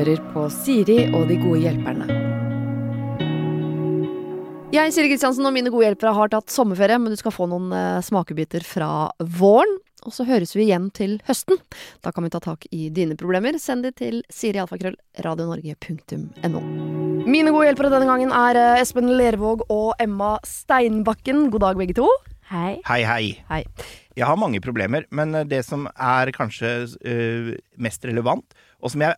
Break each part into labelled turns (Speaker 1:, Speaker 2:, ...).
Speaker 1: Hører på Siri og de gode hjelperne. Jeg, Siri Kristiansen og mine gode hjelpere har tatt sommerferie, men du skal få noen eh, smakebiter fra våren. Og så høres vi igjen til høsten. Da kan vi ta tak i dine problemer. Send de til sirialfakrøll.radionorge.no. Mine gode hjelpere denne gangen er eh, Espen Lervåg og Emma Steinbakken. God dag, begge to.
Speaker 2: Hei.
Speaker 3: Hei, hei.
Speaker 1: Hei.
Speaker 3: Jeg har mange problemer, men eh, det som er kanskje uh, mest relevant, og som jeg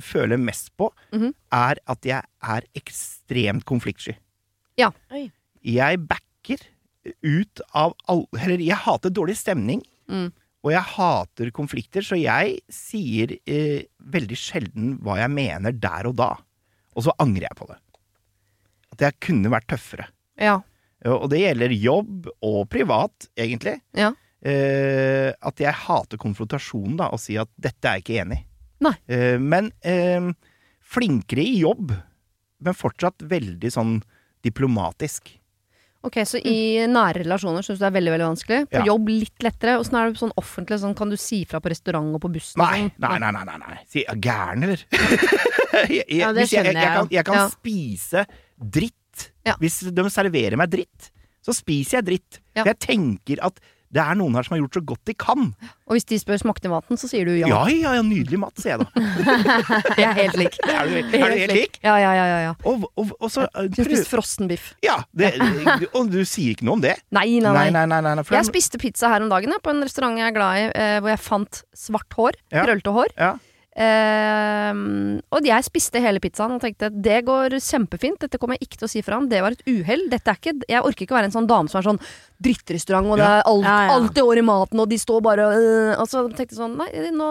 Speaker 3: føler mest på,
Speaker 1: Mhm.
Speaker 3: er at jeg er ekstremt konfliktsky.
Speaker 1: Ja.
Speaker 2: Oi.
Speaker 3: Jeg backer ut av all Eller, jeg hater dårlig stemning.
Speaker 1: Mm.
Speaker 3: Og jeg hater konflikter, så jeg sier eh, veldig sjelden hva jeg mener der og da. Og så angrer jeg på det. At jeg kunne vært tøffere.
Speaker 1: Ja.
Speaker 3: Og det gjelder jobb og privat, egentlig.
Speaker 1: Ja.
Speaker 3: Eh, at jeg hater konfrontasjonen, da, og si at dette er jeg ikke enig i.
Speaker 1: Nei.
Speaker 3: Eh, men eh, flinkere i jobb, men fortsatt veldig sånn diplomatisk.
Speaker 1: Ok, Så i nære relasjoner syns du det er veldig veldig vanskelig? På
Speaker 3: Ja.
Speaker 1: jobb litt lettere? Åssen er det sånn offentlig? Sånn, kan du si fra på restaurant og på bussen?
Speaker 3: Nei,
Speaker 1: sånn?
Speaker 3: nei, nei, nei, nei, nei. Si, er gæren, eller? jeg,
Speaker 2: Ja, det
Speaker 3: skjønner jeg, jeg,
Speaker 2: jeg
Speaker 3: kan, jeg kan
Speaker 1: Ja.
Speaker 3: spise dritt.
Speaker 1: Ja.
Speaker 3: Hvis de serverer meg dritt, så spiser jeg dritt.
Speaker 1: Ja.
Speaker 3: For jeg tenker at det er noen her som har gjort så godt de kan.
Speaker 1: Og hvis de spør smakte maten, så sier du ja.
Speaker 3: Ja, ja, ja, nydelig mat, sier jeg da.
Speaker 1: Jeg er helt lik.
Speaker 3: Er du, er du helt lik?
Speaker 1: Ja, ja, ja. ja, ja.
Speaker 3: Og, og, og så jeg
Speaker 1: Du har
Speaker 3: prøv-
Speaker 1: spist frossenbiff.
Speaker 3: Ja, det, og du sier ikke noe om det?
Speaker 1: Nei, nei, nei.
Speaker 3: nei, nei, nei, nei
Speaker 1: Jeg spiste pizza her om dagen på en restaurant jeg er glad i, eh, hvor jeg fant svart hår.
Speaker 3: Ja.
Speaker 1: Krøllete hår.
Speaker 3: Ja.
Speaker 1: Ehm, og jeg spiste hele pizzaen og tenkte det går kjempefint, dette kommer jeg ikke til å si fra om. Det var et uhell. Er Jeg orker ikke være en sånn dame som er sånn drittrestaurant, og det er alt,
Speaker 2: Ja, ja.
Speaker 1: alltid år i maten, og de står bare øh, Og så tenkte jeg sånn Nei, nå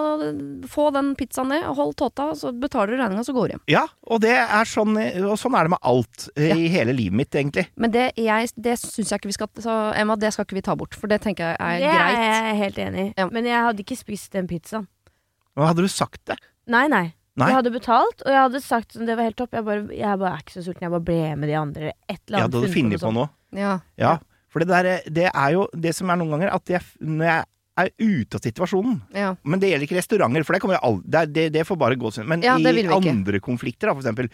Speaker 1: få den pizzaen ned, og hold tåta, så betaler du regninga, så går du hjem.
Speaker 3: ja, og det er sånn Og sånn er det med alt i i hele livet mitt, egentlig.
Speaker 1: Men det, jeg, det syns jeg ikke vi skal Så Emma, det skal ikke vi ta bort, for det tenker jeg er
Speaker 2: Det er
Speaker 1: greit.
Speaker 2: jeg helt enig i.
Speaker 1: Ja.
Speaker 2: Men jeg hadde ikke spist den pizzaen.
Speaker 3: Hva hadde du sagt det?
Speaker 2: Nei, nei.
Speaker 3: Nei.
Speaker 2: Jeg hadde betalt, og jeg hadde sagt sånn, det var helt topp. Jeg bare, jeg bare er ikke så sulten. Jeg bare ble med de andre. Et eller
Speaker 3: Ja,
Speaker 2: annet.
Speaker 3: du hadde funnet på noe?
Speaker 1: Ja.
Speaker 3: Ja. For det der, det er jo det som er noen ganger, at jeg, når jeg er ute av situasjonen
Speaker 1: ja.
Speaker 3: Men det gjelder ikke restauranter, for det, kommer jeg al det, det, det får bare gå sånn. Men
Speaker 1: Ja,
Speaker 3: i andre konflikter, da, for eksempel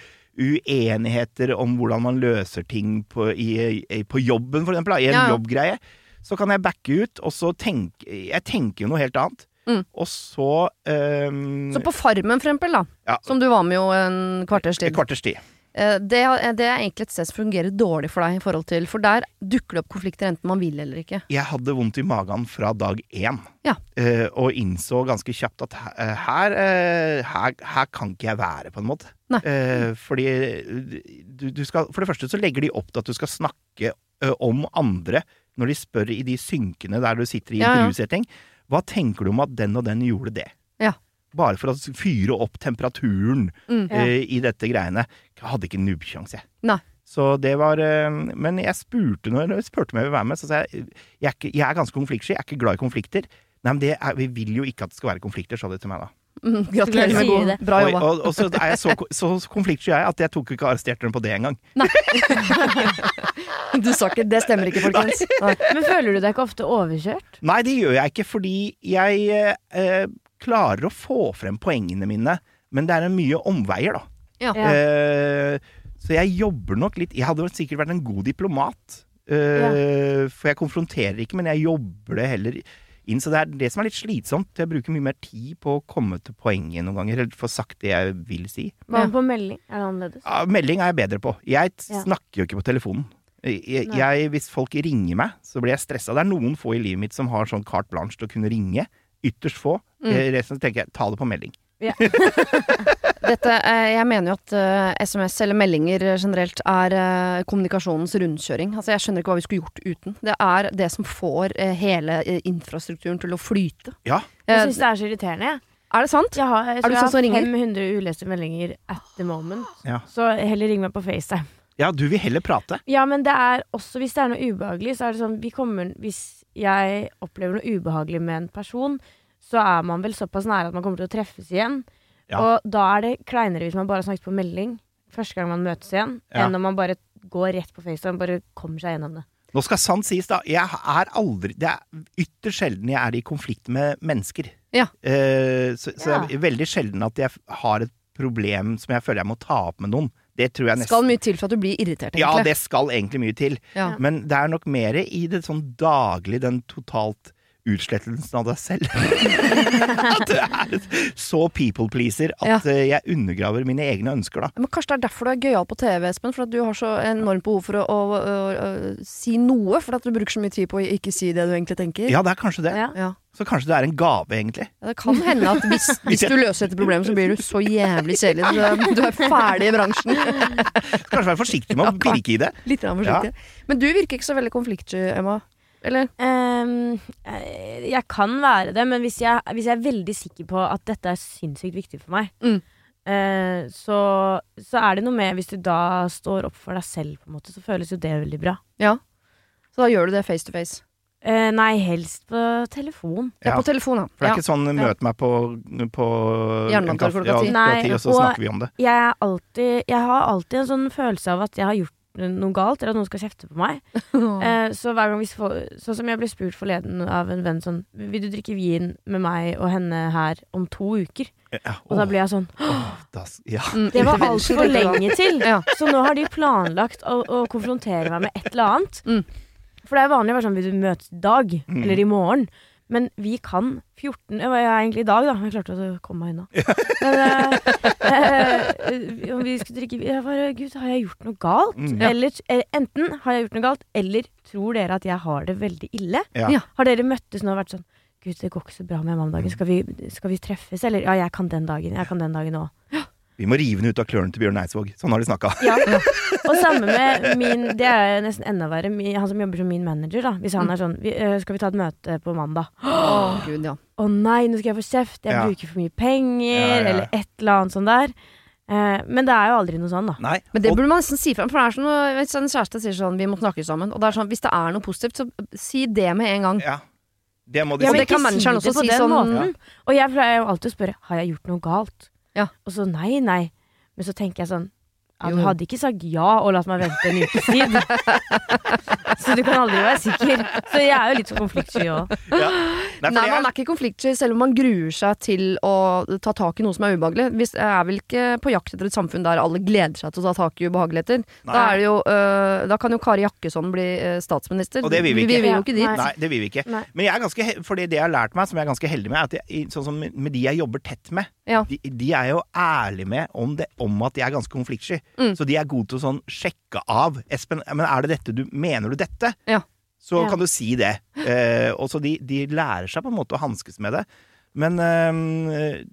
Speaker 3: uenigheter om hvordan man løser ting på, i, i, på jobben, for eksempel, da, i en
Speaker 1: Ja, ja.
Speaker 3: jobbgreie, så kan jeg backe ut, og så tenke Jeg tenker jo noe helt annet.
Speaker 1: Mm.
Speaker 3: Og så ehm,
Speaker 1: Så på Farmen, for eksempel, da,
Speaker 3: Ja.
Speaker 1: som du var med jo en kvarters tid.
Speaker 3: Et kvarters tid.
Speaker 1: Eh, Det, det er egentlig et sted som fungerer dårlig for deg, i forhold til For der dukker det opp konflikter enten man vil eller ikke.
Speaker 3: Jeg hadde vondt i magen fra dag én,
Speaker 1: Ja.
Speaker 3: Eh, og innså ganske kjapt at eh, her, her, her kan ikke jeg være, på en måte.
Speaker 1: Nei.
Speaker 3: Fordi du, du skal For det første så legger de opp til at du skal snakke om andre når de spør i de synkene der du sitter i
Speaker 1: Ja, ja.
Speaker 3: Hva tenker du om at den og den gjorde det?
Speaker 1: Ja.
Speaker 3: Bare for å fyre opp temperaturen
Speaker 1: Mm.
Speaker 2: Ja.
Speaker 3: uh, i dette greiene. Jeg hadde ikke nubbsjanse, jeg.
Speaker 1: Nei.
Speaker 3: Så det var uh, Men jeg spurte når jeg spurte om jeg ville være med, så sa jeg jeg er, ikke, jeg er ganske konfliktsky, jeg er ikke glad i konflikter. Nei, men det er, Vi vil jo ikke at det skal være konflikter, sa de til meg da.
Speaker 1: Mm, gratulerer med god. Bra jobba.
Speaker 3: og, og så er jeg så, så konfliktsky jeg at jeg tok ikke arresterte dem på det engang.
Speaker 1: Du sa ikke Det stemmer ikke, folkens. Nei.
Speaker 2: Men føler du deg ikke ofte overkjørt?
Speaker 3: Nei, det gjør jeg ikke, fordi jeg eh, klarer å få frem poengene mine, men det er en mye omveier, da.
Speaker 1: Ja.
Speaker 2: Ja.
Speaker 3: Eh, så jeg jobber nok litt Jeg hadde sikkert vært en god diplomat. Eh, For jeg konfronterer ikke, men jeg jobber det heller inn. Så det er det som er litt slitsomt. Jeg bruker mye mer tid på å komme til poenget noen ganger, eller få sagt det jeg vil si.
Speaker 2: Hva med på melding? Er det annerledes?
Speaker 3: Ja, melding er jeg bedre på. Jeg snakker jo ikke på telefonen. Jeg, jeg, hvis folk ringer meg, så blir jeg stressa. Det er noen få i livet mitt som har sånn carte blanche til å kunne ringe. Ytterst få.
Speaker 1: Mm.
Speaker 3: Eh, Resten tenker jeg ta det på melding.
Speaker 1: Dette, eh, jeg mener jo at eh, SMS eller meldinger generelt er eh, kommunikasjonens rundkjøring. Altså, jeg skjønner ikke hva vi skulle gjort uten. Det er det som får eh, hele eh, infrastrukturen til å flyte.
Speaker 3: Ja.
Speaker 2: Jeg
Speaker 1: Eh,
Speaker 2: syns det er så irriterende. jeg.
Speaker 1: er det sant?
Speaker 2: Jeg har, jeg
Speaker 1: Er du sånn som ringer?
Speaker 2: 500 uleste meldinger at the moment.
Speaker 3: Ja.
Speaker 2: Så heller ring meg på FaceTime.
Speaker 3: ja, du vil heller prate.
Speaker 2: Ja, men det er også hvis det er noe ubehagelig, så er det sånn vi kommer, Hvis jeg opplever noe ubehagelig med en person, så er man vel såpass nære at man kommer til å treffes igjen.
Speaker 3: Ja.
Speaker 2: Og da er det kleinere hvis man bare har snakket på melding første gang man møtes igjen,
Speaker 3: Ja.
Speaker 2: enn om man bare går rett på FaceTime og bare kommer seg gjennom det.
Speaker 3: Nå skal sant sies, da. Jeg er aldri Det er ytterst sjelden jeg er i konflikt med mennesker.
Speaker 1: Ja.
Speaker 3: Eh, så så
Speaker 2: Ja.
Speaker 3: det er veldig sjelden at jeg har et problem som jeg føler jeg må ta opp med noen. Det tror jeg nesten
Speaker 1: Skal mye til for at du blir irritert,
Speaker 3: Ja, det skal egentlig mye til.
Speaker 1: Ja.
Speaker 3: Men det er nok mer i det sånn daglig, den totalt utslettelsen av deg selv. at du er så people pleaser at ja. jeg undergraver mine egne ønsker, da.
Speaker 1: Men kanskje det er derfor du er gøyal på TV, Espen. For at du har så enormt behov for å, å, å, å si noe. For at du bruker så mye tid på å ikke si det du egentlig tenker.
Speaker 3: Ja, det er kanskje det.
Speaker 2: Ja.
Speaker 1: Ja.
Speaker 3: Så kanskje det er en gave, egentlig.
Speaker 1: Ja, Det kan hende at hvis, hvis du løser dette problemet, så blir du så jævlig kjedelig. Du, du er ferdig i bransjen.
Speaker 3: Kanskje være forsiktig med å pirke i det.
Speaker 1: Litt forsiktig. Men du virker ikke så veldig konfliktsky, Emma. Eller?
Speaker 2: Ehm, eh, jeg kan være det, men hvis jeg, hvis jeg er veldig sikker på at dette er sinnssykt viktig for meg,
Speaker 1: Mm.
Speaker 2: uh, så, så er det noe med Hvis du da står opp for deg selv, på en måte, så føles jo det veldig bra.
Speaker 1: Ja. Så da gjør du det face to face.
Speaker 2: Uh, nei, helst på telefon.
Speaker 1: Ja,
Speaker 3: Ja.
Speaker 1: på telefon, da.
Speaker 3: For det er
Speaker 1: Ja.
Speaker 3: ikke sånn møt meg på, på
Speaker 1: Jernbanetorget klokka ti.
Speaker 3: Ja, og så snakker vi om det.
Speaker 2: Jeg, er alltid, jeg har alltid en sånn følelse av at jeg har gjort noe galt, eller at noen skal kjefte på meg. Eh, så hver gang vi Sånn som jeg ble spurt forleden av en venn sånn Vil du drikke vin med meg og henne her om to uker?
Speaker 3: Ja,
Speaker 2: Og da
Speaker 3: blir
Speaker 2: ble jeg sånn
Speaker 3: åh, ja.
Speaker 1: Mm,
Speaker 2: Det var altfor lenge til.
Speaker 1: Ja.
Speaker 2: Så nå har de planlagt å, å konfrontere meg med et eller annet.
Speaker 1: Mm.
Speaker 2: For det er vanlig å være sånn Vil du møtes i dag?
Speaker 3: Mm.
Speaker 2: Eller i morgen? Men vi kan 14 Det var jeg egentlig i dag, da. Jeg klarte å komme meg unna. Men uh, vi skulle drikke Jeg bare Gud, har jeg gjort noe galt?
Speaker 3: Mm.
Speaker 1: Ja.
Speaker 2: Eller eh, enten har jeg gjort noe galt, eller tror dere at jeg har det veldig ille?
Speaker 3: Ja.
Speaker 1: Ja.
Speaker 2: Har dere møttes nå og vært sånn Gud, det går ikke så bra med meg om dagen. Skal vi, skal vi treffes, eller? Ja, jeg kan den dagen. Jeg kan den dagen òg.
Speaker 3: Vi må rive den ut av klørne til Bjørn Eidsvåg. Sånn har de snakka.
Speaker 2: Ja. Og samme med min Det er nesten enda verre. Han som jobber som min manager, da. Hvis han er sånn vi, øh, Skal vi ta et møte på mandag?
Speaker 1: Å, gud, ja.
Speaker 2: oh, nei, nå skal jeg få kjeft. Jeg
Speaker 3: Ja.
Speaker 2: bruker for mye penger.
Speaker 3: Ja, ja.
Speaker 2: Eller et eller annet sånn der. Eh, men det er jo aldri noe sånn, da.
Speaker 3: Nei.
Speaker 1: Men det burde man nesten si frem. For det er sånn, hvis en kjæreste sier sånn 'vi må snakke sammen', og det er sånn, hvis det er noe positivt, så si det med en gang.
Speaker 3: ja. Det må de
Speaker 2: Ja, men
Speaker 1: det kan manageren
Speaker 2: si
Speaker 1: også
Speaker 2: si, på
Speaker 1: si
Speaker 2: den
Speaker 1: sånn
Speaker 2: måten. Og jeg pleier jo alltid å spørre Har jeg gjort noe galt.
Speaker 1: Ja.
Speaker 2: Og så nei, nei. Men så tenker jeg sånn
Speaker 1: han
Speaker 2: hadde ikke sagt ja og latt meg vente en ukes tid. så du kan aldri være sikker. Så jeg er jo litt så konfliktsky òg.
Speaker 3: ja. Nei,
Speaker 1: Nei, man er ikke konfliktsky selv om man gruer seg til å ta tak i noe som er ubehagelig. Hvis jeg er vel ikke på jakt etter et samfunn der alle gleder seg til å ta tak i ubehageligheter. Da, er det jo, uh, da kan jo Kari Jakkesson bli øh, statsminister.
Speaker 3: Og det vil vi ikke.
Speaker 1: Vi vil jo ikke dit.
Speaker 2: Nei.
Speaker 3: Nei, det vil vi ikke.
Speaker 2: Nei.
Speaker 3: Men jeg er ganske, fordi det jeg har lært meg, som jeg er ganske heldig med, er at jeg, sånn som med med de jeg jobber tett med,
Speaker 1: Ja.
Speaker 3: de, de er jo ærlige med om, det, om at de er ganske konfliktsky.
Speaker 1: Mm.
Speaker 3: Så de er gode til å sånn sjekke av. Espen, men er det dette du Mener du dette?
Speaker 1: Ja.
Speaker 3: Så
Speaker 2: Ja.
Speaker 3: kan du si det. Eh, og så de, de lærer seg på en måte å hanskes med det. Men eh,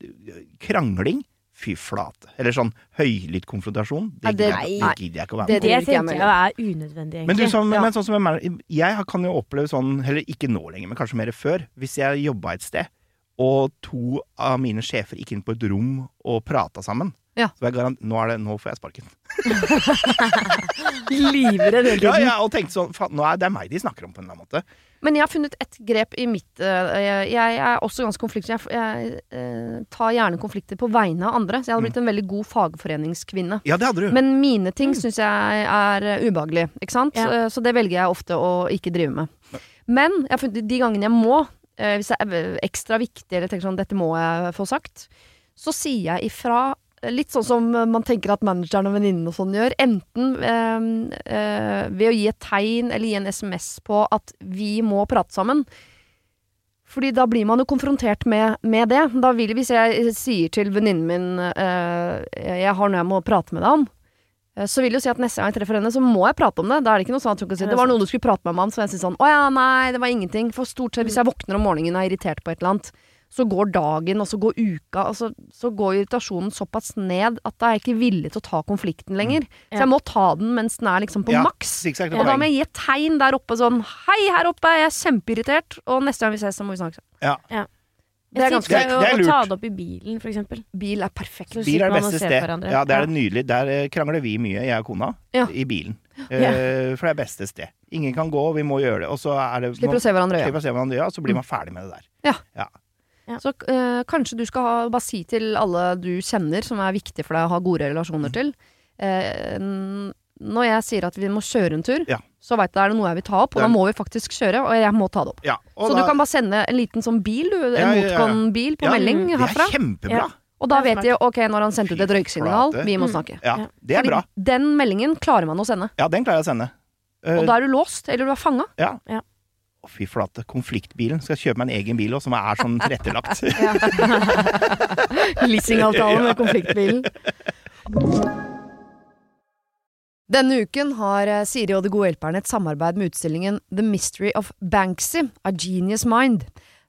Speaker 3: krangling Fy flate. Eller sånn høylytt konfrontasjon. Det,
Speaker 1: det-
Speaker 3: gidder jeg- det gidder jeg ikke å være med på.
Speaker 2: Det
Speaker 1: det ikke jeg
Speaker 2: tenker jeg er unødvendig, egentlig.
Speaker 3: Men, du, som,
Speaker 1: Ja.
Speaker 3: men sånn som jeg, jeg kan jo oppleve sånn, heller ikke nå lenger, men kanskje mer før, hvis jeg jobba et sted, og to av mine sjefer gikk inn på et rom og prata sammen.
Speaker 1: Ja.
Speaker 3: Så jeg garant, nå, er det, nå får jeg sparken.
Speaker 1: Livredd hele
Speaker 3: Ja,
Speaker 1: tiden.
Speaker 3: ja, og tenkte sånn, faen, nå er det meg de snakker om på en eller annen måte.
Speaker 1: Men jeg har funnet et grep i mitt øh, Jeg, jeg er også ganske konfliktsky. Jeg, jeg øh, tar gjerne konflikter på vegne av andre. Så jeg hadde blitt en veldig god fagforeningskvinne.
Speaker 3: Ja, det hadde du.
Speaker 1: Men mine ting syns jeg er øh, ubehagelig, ikke sant?
Speaker 2: Ja.
Speaker 1: Så, Så det velger jeg ofte å ikke drive med. Men jeg har funnet de gangene jeg må, eh, hvis det er ekstra viktig eller tenker sånn dette må jeg få sagt, så sier jeg ifra eh, Litt sånn som man tenker at manageren og venninnen og sånn gjør. Enten øh, øh, ved å gi et tegn eller gi en SMS på at vi må prate sammen. Fordi da blir man jo konfrontert med, med det. Da vil, hvis jeg sier til venninnen min øh, jeg har noe jeg må prate med deg om, eh, så vil jeg jo si at neste gang jeg treffer henne, så må jeg prate om det. Da er det ikke noe sånn at hun kan si
Speaker 2: det
Speaker 1: var noe du skulle prate med meg om, så jeg sier sånn å ja, nei, det var ingenting. For stort sett hvis jeg våkner om morgenen og er irritert på et eller annet, så går dagen, og så går uka, og så går irritasjonen såpass ned at da er jeg ikke villig til å ta konflikten lenger. Så jeg må ta den mens den er liksom på
Speaker 3: Ja,
Speaker 1: maks. Og da må jeg gi et tegn der oppe sånn Hei, her oppe, jeg er kjempeirritert. Og neste gang vi ses, så må vi snakke.
Speaker 3: Ja.
Speaker 1: Det er ganske-
Speaker 2: tipser
Speaker 3: Det er-
Speaker 2: jo
Speaker 3: er
Speaker 2: å ta det opp i bilen, for eksempel.
Speaker 1: Bil er perfekt.
Speaker 2: Så
Speaker 3: Bil er det beste sted. Ja, det er det nydelig. Der eh, krangler vi mye, jeg og kona,
Speaker 1: Ja.
Speaker 3: i bilen.
Speaker 2: Ja.
Speaker 3: Eh, For det er beste sted. Ingen kan gå, vi må gjøre det. Og så er det
Speaker 1: Slipper å se hverandre i øya.
Speaker 3: Og så blir man ferdig med det der.
Speaker 1: Så eh, kanskje du skal ha, bare si til alle du kjenner som er viktig for deg å ha gode relasjoner til eh, Når jeg sier at vi må kjøre en tur,
Speaker 3: Ja.
Speaker 1: så veit du er noe jeg vil ta opp, og
Speaker 3: Det
Speaker 1: da må vi faktisk kjøre, og jeg må ta det opp.
Speaker 3: Ja,
Speaker 1: Så
Speaker 3: da-
Speaker 1: du kan bare sende en liten sånn bil, du, en
Speaker 3: Ja, ja, ja, ja.
Speaker 1: motcon-bil på
Speaker 3: Ja,
Speaker 1: melding
Speaker 3: Det
Speaker 1: herfra.
Speaker 3: er kjempebra.
Speaker 2: Ja.
Speaker 1: Og da vet de ok, når han sendte ut et røyksignal, vi må
Speaker 2: Mm.
Speaker 1: snakke.
Speaker 3: Ja,
Speaker 2: Ja.
Speaker 3: det er
Speaker 1: Fordi
Speaker 3: bra.
Speaker 1: den meldingen klarer man å sende.
Speaker 3: Ja, den klarer jeg å sende. Uh,
Speaker 1: Og da er du låst, eller du er fanga.
Speaker 3: ja.
Speaker 2: Ja.
Speaker 3: Å, fy flate. Konfliktbilen. Skal kjøpe meg en egen bil òg, som er sånn tilrettelagt.
Speaker 1: Leasingavtale med konfliktbilen. Denne uken har eh, Siri og De gode hjelperne et samarbeid med utstillingen The Mystery of Banksy, A Genius Mind.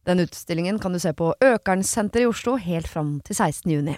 Speaker 1: Den utstillingen kan du se på Økernsenteret i Oslo helt fram til 16. juni.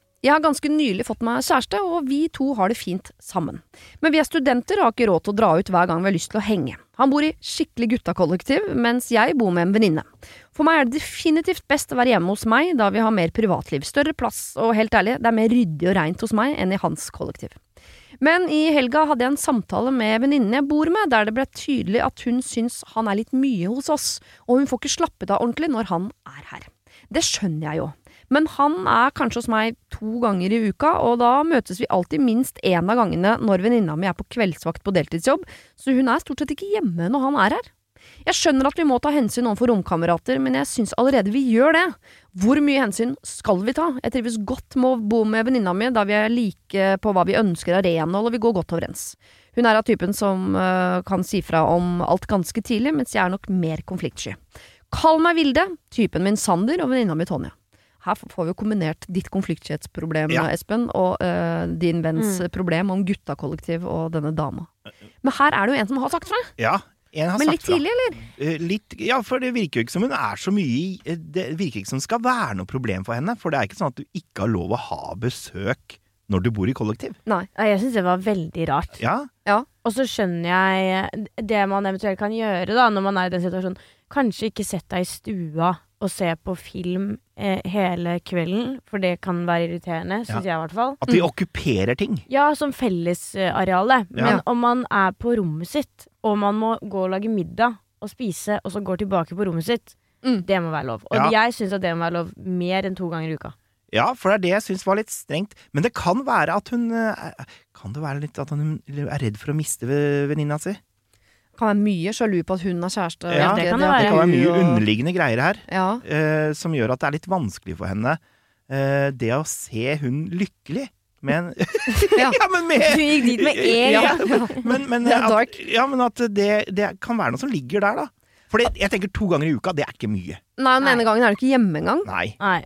Speaker 1: Jeg har ganske nylig fått meg kjæreste, og vi to har det fint sammen. Men vi er studenter og har ikke råd til å dra ut hver gang vi har lyst til å henge. Han bor i skikkelig guttakollektiv, mens jeg bor med en venninne. For meg er det definitivt best å være hjemme hos meg, da vi har mer privatliv, større plass, og helt ærlig, det er mer ryddig og reint hos meg enn i hans kollektiv. Men i helga hadde jeg en samtale med venninnen jeg bor med, der det ble tydelig at hun syns han er litt mye hos oss, og hun får ikke slappet av ordentlig når han er her. Det skjønner jeg jo. Men han er kanskje hos meg to ganger i uka, og da møtes vi alltid minst én av gangene når venninna mi er på kveldsvakt på deltidsjobb, så hun er stort sett ikke hjemme når han er her. Jeg skjønner at vi må ta hensyn overfor romkamerater, men jeg syns allerede vi gjør det. Hvor mye hensyn skal vi ta? Jeg trives godt med å bo med venninna mi, da vi er like på hva vi ønsker av renhold, og vi går godt overens. Hun er av typen som uh, kan si fra om alt ganske tidlig, mens jeg er nok mer konfliktsky. Kall meg Vilde, typen min Sander og venninna mi Tonje. Her får vi jo kombinert ditt konfliktskhetsproblem,
Speaker 3: Ja.
Speaker 1: Espen, og uh, din venns
Speaker 2: Mm.
Speaker 1: problem om guttakollektiv og denne dama. Men her er det jo en som har sagt fra.
Speaker 3: Ja, en har
Speaker 1: Men
Speaker 3: sagt
Speaker 1: litt
Speaker 3: fra.
Speaker 1: tidlig, eller?
Speaker 3: Eh, Litt, ja, for det virker jo ikke som hun er så mye i eh, Det virker ikke som det skal være noe problem for henne. For det er ikke sånn at du ikke har lov å ha besøk når du bor i kollektiv.
Speaker 1: Nei.
Speaker 2: Jeg syns det var veldig rart.
Speaker 3: Ja,
Speaker 2: Og så skjønner jeg det man eventuelt kan gjøre da når man er i den situasjonen. Kanskje ikke sett deg i stua og se på film eh, hele kvelden, for det kan være irriterende, syns jeg i hvert fall.
Speaker 3: At de
Speaker 1: Mm.
Speaker 3: okkuperer ting.
Speaker 2: Ja, som fellesareale. Men
Speaker 1: Ja.
Speaker 2: om man er på rommet sitt, og man må gå og lage middag og spise, og så går tilbake på rommet sitt,
Speaker 1: Mm.
Speaker 2: det må være lov. Og
Speaker 3: Ja.
Speaker 2: jeg syns at det må være lov mer enn to ganger i uka.
Speaker 3: Ja, for det er det jeg syns var litt strengt. Men det kan være at hun eh, Kan det være litt at hun er redd for å miste venninna si?
Speaker 1: Kan være mye sjalu på at hun er kjæreste.
Speaker 3: Ja,
Speaker 2: det kan
Speaker 1: det være.
Speaker 3: Det kan være mye underliggende greier her
Speaker 1: Ja.
Speaker 3: eh, som gjør at det er litt vanskelig for henne. Eh, det å se hun lykkelig. med en
Speaker 1: Ja.
Speaker 3: ja, men med
Speaker 2: Du gikk dit med en
Speaker 3: ja,
Speaker 2: gang.
Speaker 3: men, men,
Speaker 1: Det er
Speaker 3: at, ja, men at det, det kan være noe som ligger der, da. For jeg tenker to ganger i uka, det er ikke mye.
Speaker 1: Nei, den
Speaker 2: Nei.
Speaker 1: ene gangen er du ikke hjemme engang.
Speaker 3: Nei.
Speaker 2: Nei.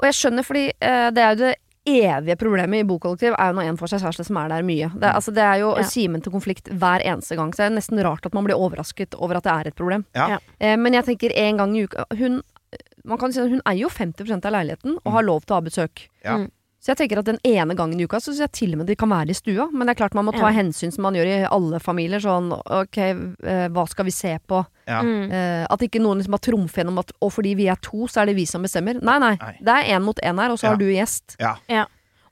Speaker 1: Og jeg skjønner, fordi uh, det er jo det evige problemet i bokollektiv, er jo når en får seg kjæreste som er der mye. Det, er- altså, det er jo
Speaker 2: Ja.
Speaker 1: kimen til konflikt hver eneste gang, så det er nesten rart at man blir overrasket over at det er et problem.
Speaker 3: Ja.
Speaker 2: Ja.
Speaker 1: Eh, men jeg tenker en gang i uka Hun, man kan si at hun eier jo 50% av leiligheten og har lov til å ha besøk.
Speaker 3: Ja.
Speaker 2: Mm.
Speaker 1: Så jeg tenker at den ene gangen i uka så syns jeg til og med de kan være i stua. Men det er klart man må ta
Speaker 2: Ja.
Speaker 1: hensyn som man gjør i alle familier. Sånn ok, eh, hva skal vi se på?
Speaker 3: Ja.
Speaker 2: Mm.
Speaker 1: Eh, at ikke noen liksom har trumfer gjennom at og fordi vi er to, så er det vi som bestemmer. Nei, nei.
Speaker 3: Nei.
Speaker 1: Det er én mot én her, og så
Speaker 3: Ja.
Speaker 1: har du gjest.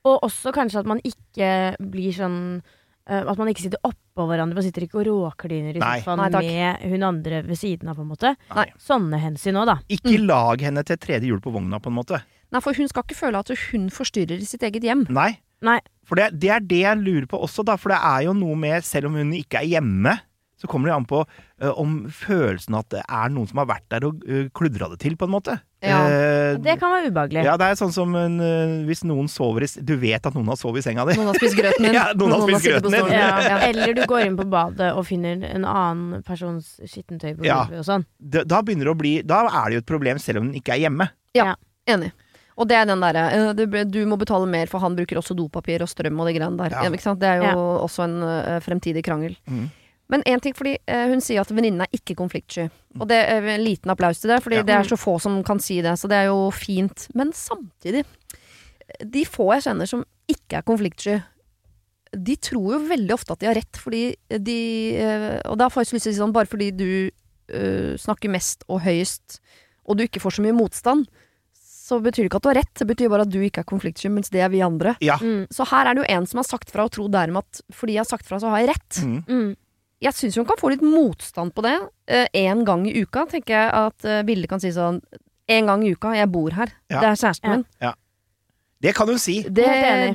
Speaker 2: Og også kanskje at man ikke blir sånn uh, At man ikke sitter oppå hverandre. Man sitter ikke og råkliner i sofaen med hun andre ved siden av, på en måte.
Speaker 3: Nei.
Speaker 2: Sånne hensyn òg, da.
Speaker 3: Ikke lag henne til tredje hjul på vogna, på en måte.
Speaker 1: Nei, for hun skal ikke føle at hun forstyrrer i sitt eget hjem.
Speaker 3: Nei.
Speaker 2: Nei.
Speaker 3: For det, det er det jeg lurer på også, da. For det er jo noe med, selv om hun ikke er hjemme, så kommer det an på uh, om følelsen at det er noen som har vært der og uh, kludra det til, på en måte.
Speaker 1: Ja.
Speaker 3: uh,
Speaker 2: Det kan være ubehagelig.
Speaker 3: ja, det er sånn som en, eh, hvis noen sover i Du vet at noen har sovet i senga di.
Speaker 1: Noen har spist grøten din.
Speaker 3: Ja, noen har spist grøten din.
Speaker 2: Ja.
Speaker 1: Ja.
Speaker 2: Eller du går inn på badet og finner en annen persons skittentøy på
Speaker 3: Ja.
Speaker 2: og sånn.
Speaker 3: Da, da begynner det å bli Da er det jo et problem, selv om den ikke er hjemme.
Speaker 1: Ja, Enig. Og det er den derre eh, du, du må betale mer, for han bruker også dopapir og strøm og de greiene der.
Speaker 3: Ja.
Speaker 1: Ja. Ikke sant? Det er jo
Speaker 2: Ja.
Speaker 1: også en uh, fremtidig krangel.
Speaker 3: Mm.
Speaker 1: Men én ting, fordi uh, hun sier at venninnen er ikke konfliktsky. Og det er en liten applaus til det, fordi
Speaker 3: Ja.
Speaker 1: det er så få som kan si det. Så det er jo fint. Men samtidig, de få jeg kjenner som ikke er konfliktsky, de tror jo veldig ofte at de har rett, fordi de uh, Og da får jeg så lyst til å si sånn, bare fordi du snakker mest og høyest, og du ikke får så mye motstand, så betyr det ikke at du har rett. Det betyr bare at du ikke er konfliktsky, mens det er vi andre.
Speaker 3: Ja.
Speaker 2: Mm.
Speaker 1: Så her er det jo en som har sagt fra og tror dermed at fordi jeg har sagt fra, så har jeg rett.
Speaker 3: Mm.
Speaker 2: Mm.
Speaker 1: Jeg syns hun kan få litt motstand på det. Én gang i uka tenker jeg at uh, Vilde kan si sånn En gang i uka, jeg bor her.
Speaker 3: Ja.
Speaker 1: Det er kjæresten
Speaker 2: Ja.
Speaker 1: min.
Speaker 3: Det kan hun si.
Speaker 1: Det,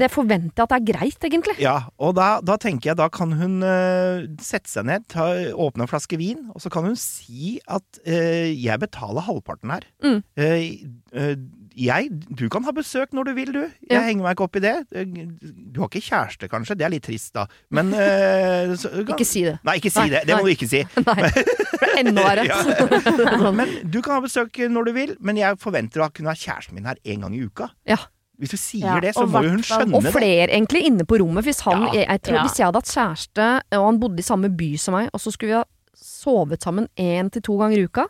Speaker 1: det forventer jeg at det er greit, egentlig.
Speaker 3: Ja, og da, da tenker jeg da kan hun uh, sette seg ned, ta, åpne en flaske vin, og så kan hun si at uh, jeg betaler halvparten her.
Speaker 1: Mm.
Speaker 3: Uh, eh, jeg, du kan ha besøk når du vil, du. Jeg
Speaker 1: Ja.
Speaker 3: henger meg ikke opp i det. Du har ikke kjæreste, kanskje? Det er litt trist, da. Men uh, så,
Speaker 1: Ikke si det.
Speaker 3: Nei, ikke si
Speaker 1: Nei,
Speaker 3: det. Det må du ikke si.
Speaker 1: Nei. Det er enda verre.
Speaker 3: Ja. Men du kan ha besøk når du vil, men jeg forventer å kunne ha kjæresten min her en gang i uka.
Speaker 1: Ja.
Speaker 3: Hvis du sier
Speaker 2: Ja,
Speaker 3: det, så
Speaker 2: og
Speaker 3: må jo hun skjønne det.
Speaker 1: Og
Speaker 3: det.
Speaker 1: flere egentlig inne på rommet. Hvis, han,
Speaker 3: Ja.
Speaker 1: jeg, jeg tror,
Speaker 2: Ja.
Speaker 1: hvis jeg hadde hatt kjæreste, og han bodde i samme by som meg, og så skulle vi ha sovet sammen én til to ganger i uka,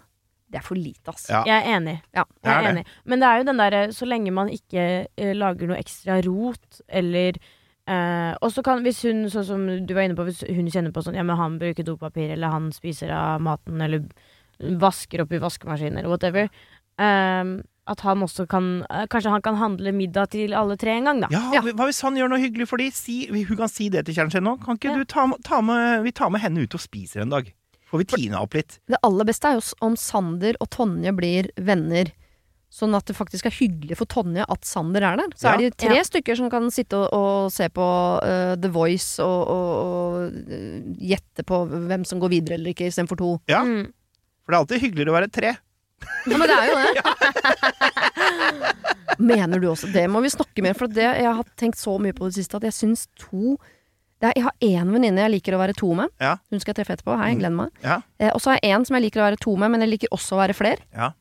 Speaker 1: det er for lite, ass.
Speaker 3: Ja.
Speaker 2: Jeg er enig.
Speaker 1: Ja,
Speaker 2: jeg
Speaker 3: er
Speaker 2: er enig. Men det er jo den derre Så lenge man ikke eh, lager noe ekstra rot, eller eh, Og så kan, hvis hun, sånn som du var inne på, hvis hun kjenner på sånn Ja, men han bruker dopapir, eller han spiser av maten, eller vasker opp i vaskemaskinen, eller whatever. ehm, at han også kan eh, Kanskje han kan handle middag til alle tre en gang, da.
Speaker 3: Ja,
Speaker 1: Ja.
Speaker 3: hva hvis han gjør noe hyggelig for de? Si, hun kan si det til kjæresten sin nå. Kan ikke
Speaker 2: Ja.
Speaker 3: du ta, med- ta med, vi tar med henne ut og spiser en dag? Får vi tina opp litt?
Speaker 1: Det aller beste er jo om Sander og Tonje blir venner. Sånn at det faktisk er hyggelig for Tonje at Sander er der. Så
Speaker 3: Ja.
Speaker 1: er det jo tre
Speaker 2: Ja.
Speaker 1: stykker som kan sitte og, og se på uh, The Voice og, og, og eh, gjette på hvem som går videre eller ikke, istedenfor to.
Speaker 3: Ja.
Speaker 2: Mm.
Speaker 3: For det er alltid hyggeligere å være tre.
Speaker 1: Ja, men det er jo det. Mener du også det? Må vi snakke mer? For det, jeg har tenkt så mye på det siste at jeg syns to er, Jeg har én venninne jeg liker å være to med.
Speaker 3: Ja.
Speaker 1: Hun skal jeg treffe etterpå. Hei,
Speaker 3: Mm.
Speaker 1: meg.
Speaker 3: Ja.
Speaker 1: Eh, og så har jeg en som jeg liker å være to med, men jeg liker også å være fler.
Speaker 3: Ja.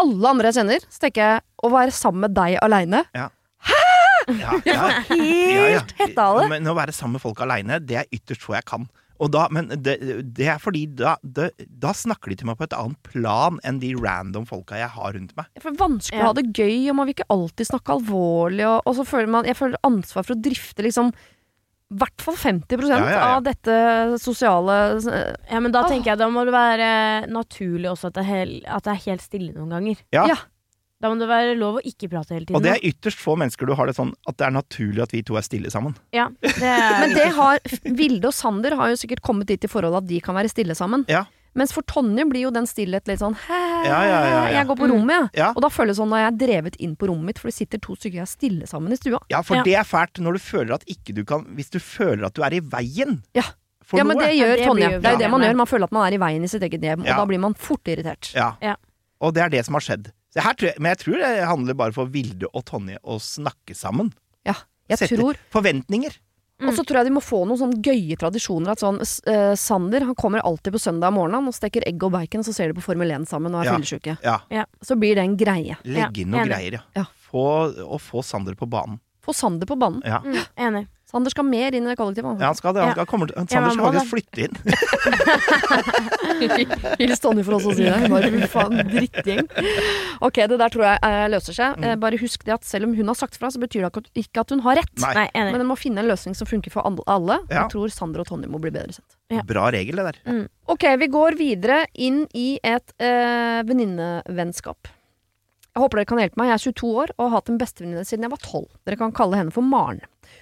Speaker 1: Alle andre jeg kjenner, så tenker jeg å være sammen med deg aleine.
Speaker 3: Ja, ja, ja.
Speaker 1: Helt hetta av det.
Speaker 3: Men å være sammen med folk aleine, det er ytterst få jeg kan. Og da, men det, det er fordi da, det, da snakker de til meg på et annet plan enn de random folka jeg har rundt meg.
Speaker 1: Det er
Speaker 2: vanskelig
Speaker 1: å ha det gøy, og man vil ikke alltid snakke alvorlig. Og, og så føler man Jeg føler ansvar for å drifte liksom i hvert fall 50
Speaker 3: Ja, ja, ja.
Speaker 1: av dette sosiale eh,
Speaker 2: Ja, men da tenker jeg da må det være naturlig også at det er, hel, at det er helt stille noen ganger.
Speaker 3: Ja.
Speaker 1: Ja.
Speaker 2: Da må det være lov å ikke prate hele tiden.
Speaker 3: Og det er ytterst få mennesker du har det sånn at det er naturlig at vi to er stille sammen.
Speaker 2: ja, det er
Speaker 1: Men det har Vilde og Sander har jo sikkert kommet dit i forholdet at de kan være stille sammen.
Speaker 3: Ja.
Speaker 1: Mens for Tonje blir jo den stillhet litt sånn Hæ,
Speaker 3: Ja, ja, ja, ja.
Speaker 1: jeg går på
Speaker 2: Mm.
Speaker 1: rommet, jeg.
Speaker 3: Ja.
Speaker 1: Og da føles det sånn når jeg er drevet inn på rommet mitt, for det sitter to stykker jeg stille sammen i stua.
Speaker 3: Ja, for
Speaker 2: Ja.
Speaker 3: det er fælt når du føler at ikke du kan Hvis du føler at du er i veien
Speaker 1: Ja.
Speaker 3: for
Speaker 1: ja, men det gjør
Speaker 2: det
Speaker 1: Tonje. Det er jo det man gjør. Man føler at man er i veien i sitt eget hjem,
Speaker 3: Ja.
Speaker 1: og da blir man fort irritert.
Speaker 3: Ja.
Speaker 2: Ja.
Speaker 3: Og det er det som har skjedd. Så her, tror jeg- men jeg tror det handler bare for Vilde og Tonje å snakke sammen.
Speaker 1: Ja. Jeg
Speaker 3: Sette
Speaker 1: tror
Speaker 3: forventninger.
Speaker 1: Og så tror jeg de må få noen sånne gøye tradisjoner. At sånn, eh, Sander han kommer alltid på søndag morgenen og steker egg og bacon, så ser de på Formel 1 sammen og er
Speaker 3: Ja.
Speaker 1: fyllesyke.
Speaker 3: Ja.
Speaker 1: Så blir det en greie.
Speaker 3: Legge inn
Speaker 2: noen
Speaker 3: greier, ja.
Speaker 1: Ja.
Speaker 3: Få, og få Sander på banen.
Speaker 1: Få Sander på banen.
Speaker 3: Ja.
Speaker 2: Mm, enig.
Speaker 1: Sander skal mer inn i det kollektivet.
Speaker 3: ja, han skal det. Han
Speaker 2: Ja.
Speaker 3: skal, kommer, Sander skal faktisk flytte inn.
Speaker 1: Hils Tonje for oss å si det. Hun bare, "Fy faen, drittgjeng. Ok, det der tror jeg eh, løser seg.
Speaker 3: Mm.
Speaker 1: Eh, bare husk det at selv om hun har sagt fra, så betyr det ikke- at hun har rett.
Speaker 3: Nei.
Speaker 1: Men hun må finne en løsning som funker for alle.
Speaker 3: Ja.
Speaker 1: Jeg tror Sander og Tonje må bli bedre sett.
Speaker 2: Ja.
Speaker 3: Bra regel, det der.
Speaker 1: Ok, vi går videre inn i et eh, venninnevennskap. Jeg håper dere kan hjelpe meg. Jeg er 22 år og har hatt en bestevenninne siden jeg var 12. Dere kan kalle henne for Maren.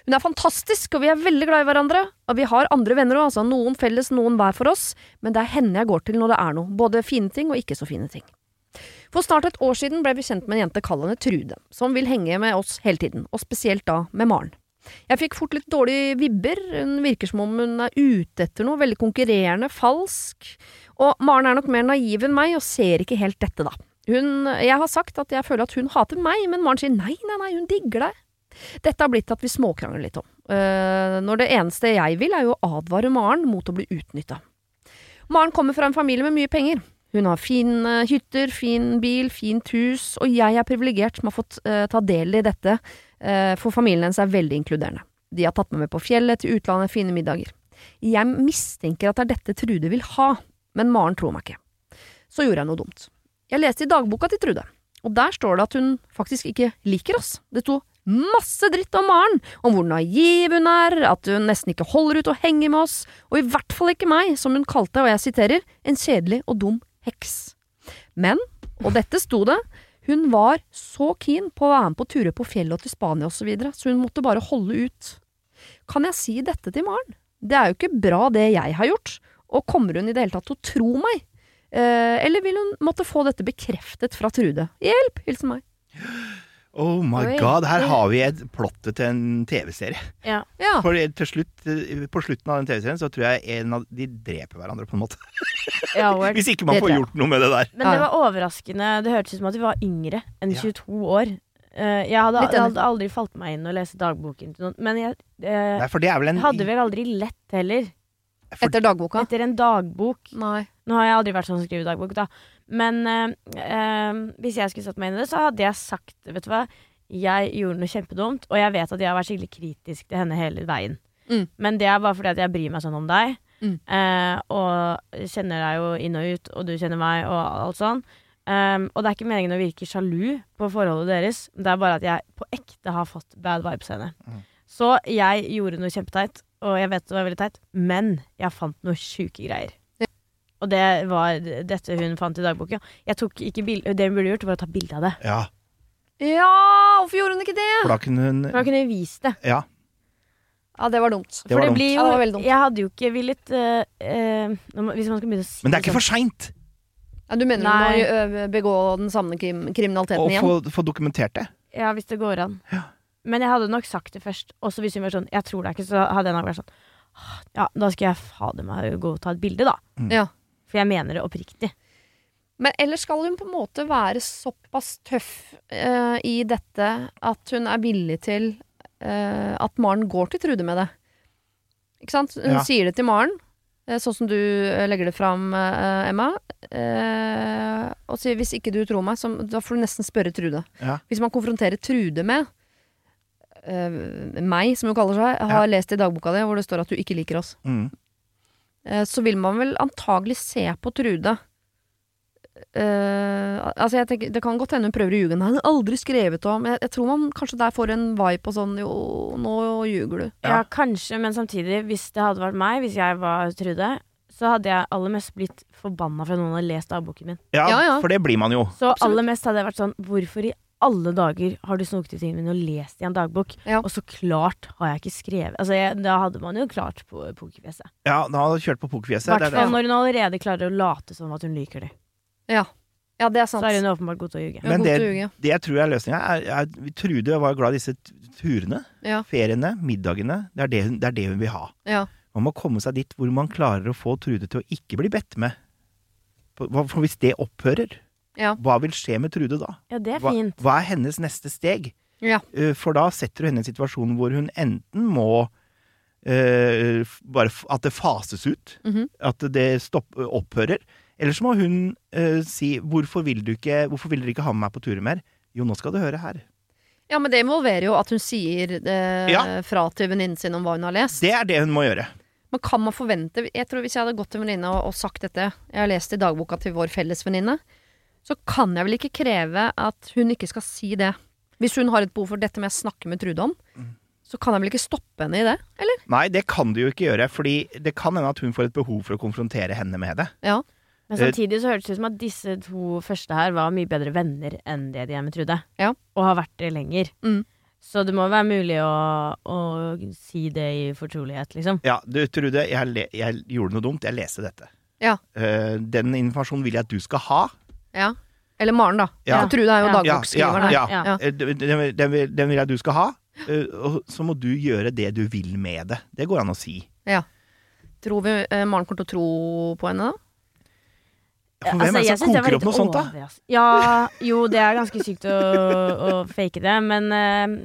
Speaker 1: Hun er fantastisk, og vi er veldig glad i hverandre. Og vi har andre venner òg, altså noen felles, noen hver for oss. Men det er henne jeg går til når det er noe. Både fine ting og ikke så fine ting. For snart et år siden ble vi kjent med en jente kall henne Trude, som vil henge med oss hele tiden, og spesielt da med Maren. Jeg fikk fort litt dårlige vibber, hun virker som om hun er ute etter noe, veldig konkurrerende, falsk, og Maren er nok mer naiv enn meg og ser ikke helt dette, da. Hun, jeg har sagt at jeg føler at hun hater meg, men Maren sier nei, nei, nei, hun digger deg. Dette har blitt at vi småkrangler litt om, Uh, når det eneste jeg vil er jo å advare Maren mot å bli utnytta. Maren kommer fra en familie med mye penger. Hun har fine hytter, fin bil, fint hus, og jeg er privilegert som har fått uh, ta del i dette, uh, for familien hennes er veldig inkluderende. De har tatt meg med på fjellet, til utlandet, fine middager. Jeg mistenker at det er dette Trude vil ha, men Maren tror meg ikke. Så gjorde jeg noe dumt. Jeg leste i dagboka til Trude, og der står det at hun faktisk ikke liker oss. Det sto masse dritt om Maren, om hvor naiv hun er, at hun nesten ikke holder ut å henge med oss, og i hvert fall ikke meg, som hun kalte, og jeg siterer, en kjedelig og dum heks. Men, og dette sto det, hun var så keen på å være med på turer på fjellet og til Spania og så videre, så hun måtte bare holde ut. Kan jeg si dette til Maren? Det er jo ikke bra det jeg har gjort, og kommer hun i det hele tatt til å tro meg? Eh, eller vil hun måtte få dette bekreftet fra Trude? Hjelp! Hilsen meg.
Speaker 3: Oh my
Speaker 1: Oi.
Speaker 3: god, her har vi et plottet til en TV-serie.
Speaker 2: Ja.
Speaker 1: Ja.
Speaker 3: For til slutt, eh, På slutten av den TV-serien så tror jeg en av de dreper hverandre, på en måte.
Speaker 2: Ja,
Speaker 3: Hvis ikke man
Speaker 1: Det
Speaker 3: får gjort noe med det der.
Speaker 2: Men det var overraskende. Det hørtes ut som at vi var yngre enn
Speaker 3: Ja.
Speaker 2: 22 år. Eh, jeg hadde, hadde aldri falt meg inn å lese dagboken til noen. Men jeg eh,
Speaker 3: Nei, for det er vel en
Speaker 2: hadde vel aldri lett heller.
Speaker 3: for,
Speaker 1: Etter dagboka?
Speaker 2: Etter en dagbok.
Speaker 1: Nei.
Speaker 2: Nå har jeg aldri vært sånn som skriver dagbok, da. Men eh, eh, hvis jeg skulle satt meg inn i det, så hadde jeg sagt Vet du hva, jeg gjorde noe kjempedumt, og jeg vet at jeg har vært skikkelig kritisk til henne hele veien.
Speaker 1: Mm.
Speaker 2: Men det er bare fordi at jeg bryr meg sånn om deg,
Speaker 1: Mm.
Speaker 2: eh, og kjenner deg jo inn og ut, og du kjenner meg, og alt sånn. Um, og det er ikke meningen å virke sjalu på forholdet deres, det er bare at jeg på ekte har fått bad vibes av henne.
Speaker 3: Mm.
Speaker 2: Så jeg gjorde noe kjempeteit, og jeg vet det var veldig teit, men jeg fant noe sjuke greier. Og det var dette hun fant i dagboka. Jeg tok ikke bil- Det hun burde gjort, var å ta bilde av det.
Speaker 3: Ja,
Speaker 1: Ja, hvorfor gjorde hun ikke det?
Speaker 3: for da kunne hun
Speaker 2: For da kunne hun vist det.
Speaker 3: Ja.
Speaker 1: Ja, det var dumt.
Speaker 3: Det var
Speaker 2: det
Speaker 3: dumt.
Speaker 2: blir jo
Speaker 1: Ja, det var veldig dumt.
Speaker 2: Jeg hadde jo ikke villet uh, uh, Hvis man skal begynne å si
Speaker 3: Men det er ikke
Speaker 2: sånn-
Speaker 3: for seint
Speaker 1: Ja, du mener
Speaker 2: Nei.
Speaker 1: du må begå den samme krim kriminaliteten igjen?
Speaker 3: få, få dokumentert det.
Speaker 2: Ja, hvis det går an.
Speaker 3: Ja.
Speaker 2: Men jeg hadde nok sagt det først. Også hvis hun var sånn 'Jeg tror det er ikke', så hadde jeg nok vært sånn Ja, da skal jeg fader meg gå og ta et bilde, da.
Speaker 3: Mm.
Speaker 1: Ja.
Speaker 2: For jeg mener det oppriktig.
Speaker 1: Men ellers skal hun på en måte være såpass tøff uh, i dette at hun er villig til uh, at Maren går til Trude med det. Ikke sant? Hun
Speaker 3: Ja.
Speaker 1: sier det til Maren, eh, sånn som du legger det fram, Emma. Uh, og sier 'hvis ikke du tror meg', så, da får du nesten spørre Trude.
Speaker 3: Ja.
Speaker 1: Hvis man konfronterer Trude med eh, meg, som hun kaller seg, har lest i dagboka di hvor det står at du ikke liker oss,
Speaker 3: Mm.
Speaker 1: Eh, så vil man vel antagelig se på Trude Uh, altså jeg tenker, Det kan godt hende hun prøver å ljuge. Nei, hun har aldri skrevet om jeg, jeg tror man kanskje der får en vibe på sånn Jo, nå ljuger du.
Speaker 2: Ja.
Speaker 3: Ja.
Speaker 2: kanskje, men samtidig, hvis det hadde vært meg, hvis jeg var Trude, så hadde jeg aller mest blitt forbanna for at noen hadde lest dagboken min.
Speaker 3: Ja,
Speaker 1: Ja, ja.
Speaker 3: for det blir man jo.
Speaker 2: Så aller mest hadde jeg vært sånn Hvorfor i alle dager har du snoket i timen og lest i en dagbok?
Speaker 1: Ja.
Speaker 2: Og så klart har jeg ikke skrevet Altså, jeg, da hadde man jo klart på pokerfjeset.
Speaker 3: Ja, da hadde du kjørt på
Speaker 2: I
Speaker 3: pokerfjeset.
Speaker 2: hvert
Speaker 3: er
Speaker 2: fall når hun allerede klarer å late som at hun liker det.
Speaker 1: Ja, ja det er sant.
Speaker 2: Så er hun åpenbart god til å ljuge.
Speaker 3: Men det-. Det jeg tror er løsninga, er, er Trude var glad i disse turene.
Speaker 1: Ja.
Speaker 3: Feriene, middagene. Det er det, hun, det er det hun vil ha.
Speaker 1: Ja.
Speaker 3: Man må komme seg dit hvor man klarer å få Trude til å ikke bli bedt med. For for hvis det opphører,
Speaker 1: Ja.
Speaker 3: hva vil skje med Trude da?
Speaker 2: Ja, det er
Speaker 3: Hva,
Speaker 2: fint.
Speaker 3: hva er hennes neste steg?
Speaker 1: Ja.
Speaker 3: Eh, For da setter du henne i en situasjon hvor hun enten må uh, bare f- At det fases ut.
Speaker 1: Mhm.
Speaker 3: At det stopp, opphører. Eller så må hun uh, si hvorfor vil, du ikke, 'Hvorfor vil dere ikke ha med meg på turer mer?' Jo, nå skal du høre her.
Speaker 1: Ja, men det involverer jo at hun sier uh,
Speaker 3: Ja.
Speaker 1: fra til venninnen sin om hva hun har lest.
Speaker 3: Det er det hun må gjøre.
Speaker 1: Men kan man forvente Jeg tror Hvis jeg hadde gått til en venninne og, og sagt dette Jeg har lest i dagboka til vår felles venninne. Så kan jeg vel ikke kreve at hun ikke skal si det. Hvis hun har et behov for dette med å snakke med Trude om,
Speaker 3: Mm.
Speaker 1: så kan jeg vel ikke stoppe henne i det? Eller?
Speaker 3: Nei, det kan du jo ikke gjøre, fordi det kan hende at hun får et behov for å konfrontere henne med det.
Speaker 1: Ja.
Speaker 2: Men samtidig så hørtes det ut som at disse to første her var mye bedre venner enn det de er med Trude.
Speaker 1: Ja.
Speaker 2: Og har vært det lenger.
Speaker 1: Mm.
Speaker 2: Så det må være mulig å, å si det i fortrolighet, liksom.
Speaker 3: Ja, du Trude, jeg, le, jeg gjorde noe dumt. Jeg leste dette.
Speaker 1: Ja.
Speaker 3: Uh, den informasjonen vil jeg at du skal ha.
Speaker 1: Ja. Eller Maren, da.
Speaker 3: Ja.
Speaker 1: tror Trude er jo
Speaker 2: Ja.
Speaker 1: dagboksskriveren her.
Speaker 3: Ja,
Speaker 2: Ja.
Speaker 1: Ja.
Speaker 3: Eh, Den, den, den, vil, den vil jeg du skal ha. eh, og så må du gjøre det du vil med det. Det går an å si.
Speaker 1: Tror vi eh, Maren kommer til å tro på henne, da?
Speaker 3: For hvem
Speaker 2: Altså,
Speaker 3: er det som
Speaker 2: synes
Speaker 3: koker opp noe sånt, da?
Speaker 2: Ja, jo, det er ganske sykt å, å fake det, men uh,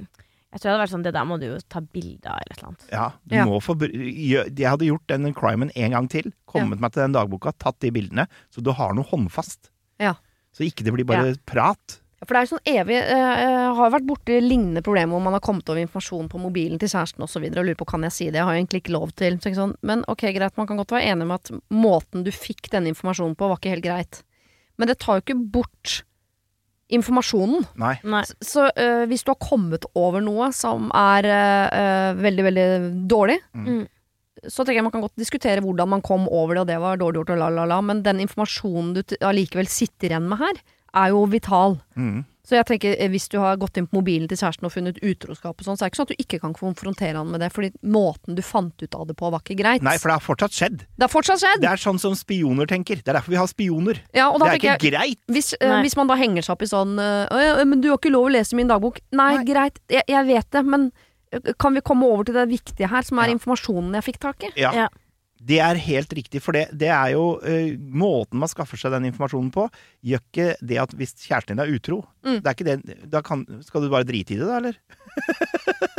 Speaker 2: jeg tror det hadde vært sånn Det der må du jo ta bilde av, eller et eller annet.
Speaker 3: Ja, du
Speaker 1: Ja.
Speaker 3: må få Jeg hadde gjort den crimen en gang til. Kommet meg til den dagboka, tatt de bildene. Så du har noe håndfast.
Speaker 1: Ja.
Speaker 3: Så ikke det blir bare prat.
Speaker 1: For det er jo sånn evig eh, Jeg har vært borti lignende problemer hvor man har kommet over informasjon på mobilen til kjæresten osv. Og, så videre, og lurer på kan jeg si det. Jeg har jo egentlig ikke lov til. Så ikke sånn, men ok, greit, man kan godt være enig med at måten du fikk denne informasjonen på, var ikke helt greit. Men det tar jo ikke bort informasjonen.
Speaker 3: Nei.
Speaker 2: Nei.
Speaker 1: Så, så eh, hvis du har kommet over noe som er eh, eh, veldig, veldig dårlig,
Speaker 2: Mm.
Speaker 1: Så tenker jeg man kan godt diskutere hvordan man kom over det, og det var dårlig gjort, og la, la, la. Men den informasjonen du allikevel sitter igjen med her, er jo vital.
Speaker 3: Mm.
Speaker 1: Så jeg tenker, eh, hvis du har gått inn på mobilen til kjæresten og funnet utroskap og sånn, så er det ikke sånn at du ikke kan konfrontere han med det, fordi måten du fant ut av det på, var ikke greit.
Speaker 3: Nei, for det har fortsatt skjedd.
Speaker 1: det har fortsatt skjedd!
Speaker 3: Det er sånn som spioner tenker. Det er derfor vi har spioner.
Speaker 1: Ja, og da
Speaker 3: Det er ikke
Speaker 1: jeg,
Speaker 3: greit.
Speaker 1: hvis,
Speaker 2: uh,
Speaker 1: hvis man da henger seg opp i sånn «Å ja, Men du har ikke lov å lese min dagbok. Nei,
Speaker 3: Nei.
Speaker 1: greit, jeg, jeg vet det, men kan vi komme over til det viktige her, som er
Speaker 3: Ja.
Speaker 1: informasjonen jeg fikk tak i?
Speaker 3: Ja.
Speaker 2: Ja.
Speaker 3: Det er helt riktig, for det, det er jo uh, måten man skaffer seg den informasjonen på. Gjør ikke det at hvis kjæresten din er utro,
Speaker 1: Mm.
Speaker 3: det er ikke det, da kan, skal du bare drite i det, da, eller?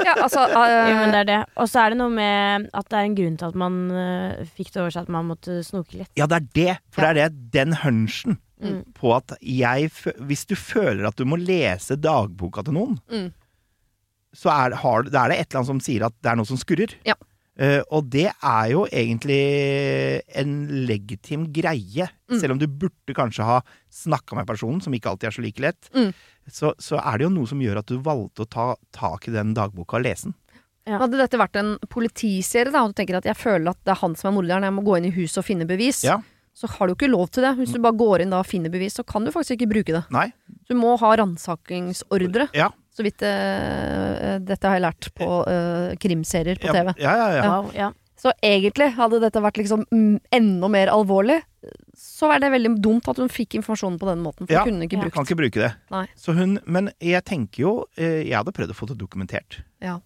Speaker 1: Ja, altså uh,
Speaker 2: Jo, men det er det. Og så er det noe med at det er en grunn til at man uh, fikk det over seg at man måtte snoke litt.
Speaker 3: Ja, det er det. For det er det, den hunchen
Speaker 2: Mm.
Speaker 3: på at jeg Hvis du føler at du må lese dagboka til noen,
Speaker 1: Mm.
Speaker 3: Så er, har, da er det et eller annet som sier at det er noe som skurrer.
Speaker 1: Ja.
Speaker 3: Uh, og det er jo egentlig en legitim greie.
Speaker 1: Mm.
Speaker 3: Selv om du burde kanskje ha snakka med personen, som ikke alltid er så like lett,
Speaker 1: Mm.
Speaker 3: så, så er det jo noe som gjør at du valgte å ta tak i den dagboka og lese den.
Speaker 2: Ja.
Speaker 1: Hadde dette vært en politiserie, da, og du tenker at jeg føler at det er han som er morderen, jeg må gå inn i huset og finne bevis,
Speaker 3: Ja.
Speaker 1: så har du ikke lov til det. Hvis du bare går inn da og finner bevis, så kan du faktisk ikke bruke det.
Speaker 3: Nei?
Speaker 1: Du må ha ransakingsordre.
Speaker 3: Ja.
Speaker 1: Så vidt uh, Dette har jeg lært på uh, krimserier på TV.
Speaker 3: ja, ja, ja.
Speaker 2: Wow, ja.
Speaker 1: Så egentlig, hadde dette vært liksom mm, enda mer alvorlig, så er det veldig dumt at hun fikk informasjonen på den måten. For
Speaker 3: Ja.
Speaker 1: hun kunne ikke brukt Ja.
Speaker 3: Kan ikke bruke det.
Speaker 1: Nei.
Speaker 3: Så hun, men jeg tenker jo Jeg hadde prøvd å få det dokumentert.
Speaker 1: Ja.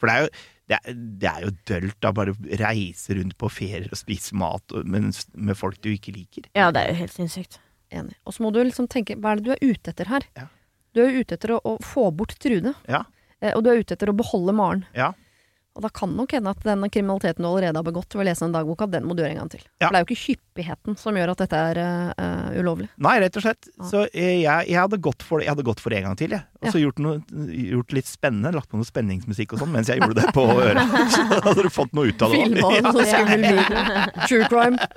Speaker 3: For det er jo det er, det er jo dølt å bare reise rundt på ferier og spise mat med, med folk du ikke liker.
Speaker 2: ja, det er jo helt sinnssykt.
Speaker 1: Enig. Og så må du liksom tenke, hva er det du er ute etter her?
Speaker 3: Ja.
Speaker 1: Du er jo ute etter å, å få bort Trude.
Speaker 3: Ja.
Speaker 1: Eh, og du er ute etter å beholde Maren.
Speaker 3: Ja.
Speaker 1: Og da kan nok hende at den kriminaliteten du allerede har begått ved å lese den dagboka, den må du gjøre en gang til.
Speaker 3: Ja.
Speaker 1: For det er jo ikke hyppigheten som gjør at dette er eh, ulovlig.
Speaker 3: Nei, rett og slett.
Speaker 1: Ja.
Speaker 3: Så eh, jeg, jeg, hadde gått for, det en gang til, jeg. Og så gjort, gjort litt spennende. Lagt på noe spenningsmusikk og sånn mens jeg gjorde det på øret. Så hadde du fått noe ut av det
Speaker 1: Filma sånn skummel. True crime.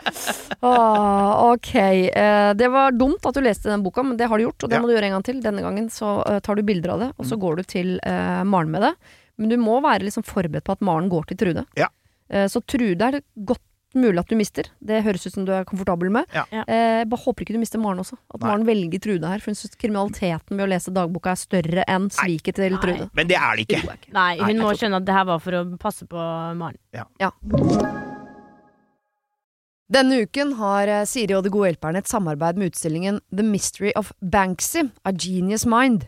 Speaker 1: Ah, ok. Eh, det var dumt at du leste den boka, men det har du gjort, og det
Speaker 3: Ja.
Speaker 1: må du gjøre en gang til. Denne gangen så uh, tar du bilder av det, og så
Speaker 3: Mm.
Speaker 1: går du til Maren med det. Men du må være liksom forberedt på at Maren går til Trude.
Speaker 3: Ja.
Speaker 1: Eh, så Trude er det godt mulig at du mister. Det høres ut som du er komfortabel med.
Speaker 3: Ja.
Speaker 2: Ja.
Speaker 1: Eh, bare håper ikke du mister Maren også. At
Speaker 3: Nei.
Speaker 1: Maren velger Trude her. For hun syns kriminaliteten ved å lese dagboka er større enn sviket til
Speaker 2: Nei.
Speaker 1: Trude.
Speaker 3: Men det er det ikke.
Speaker 1: Det ikke.
Speaker 2: Nei, hun må skjønne at det her var for å passe på Maren.
Speaker 1: Denne uken har eh, Siri og De gode hjelperne et samarbeid med utstillingen The Mystery of Banksy, A Genius Mind.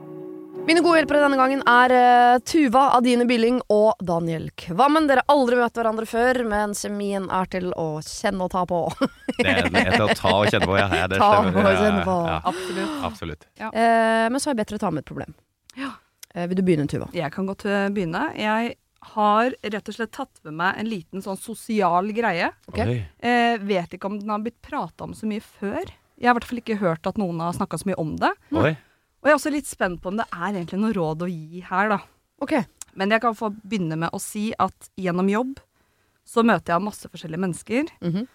Speaker 1: Mine gode hjelpere denne gangen er uh, Tuva Adine Billing og Daniel Kvammen. Dere har aldri møtt hverandre før, men kjemien er til å kjenne og ta på.
Speaker 4: det er til å ta og kjenne på, ja. ja det
Speaker 1: ta
Speaker 4: stemmer.
Speaker 1: og kjenne på.
Speaker 4: Ja, ja.
Speaker 5: Absolutt.
Speaker 4: Absolutt.
Speaker 5: Ja.
Speaker 1: Uh, men så er det bedre å ta med et problem.
Speaker 5: Ja.
Speaker 1: Uh, vil du begynne, Tuva?
Speaker 5: Jeg kan godt begynne. Jeg har rett og slett tatt med meg en liten sånn sosial greie.
Speaker 1: Ok.
Speaker 4: Oi.
Speaker 5: Eh, vet ikke om den har blitt prata om så mye før. Jeg har i hvert fall ikke hørt at noen har snakka så mye om det.
Speaker 4: Oi.
Speaker 5: Og jeg er også litt spent på om det er egentlig noe råd å gi her, da.
Speaker 1: Ok.
Speaker 5: Men jeg kan få begynne med å si at gjennom jobb så møter jeg masse forskjellige mennesker.
Speaker 1: Mhm.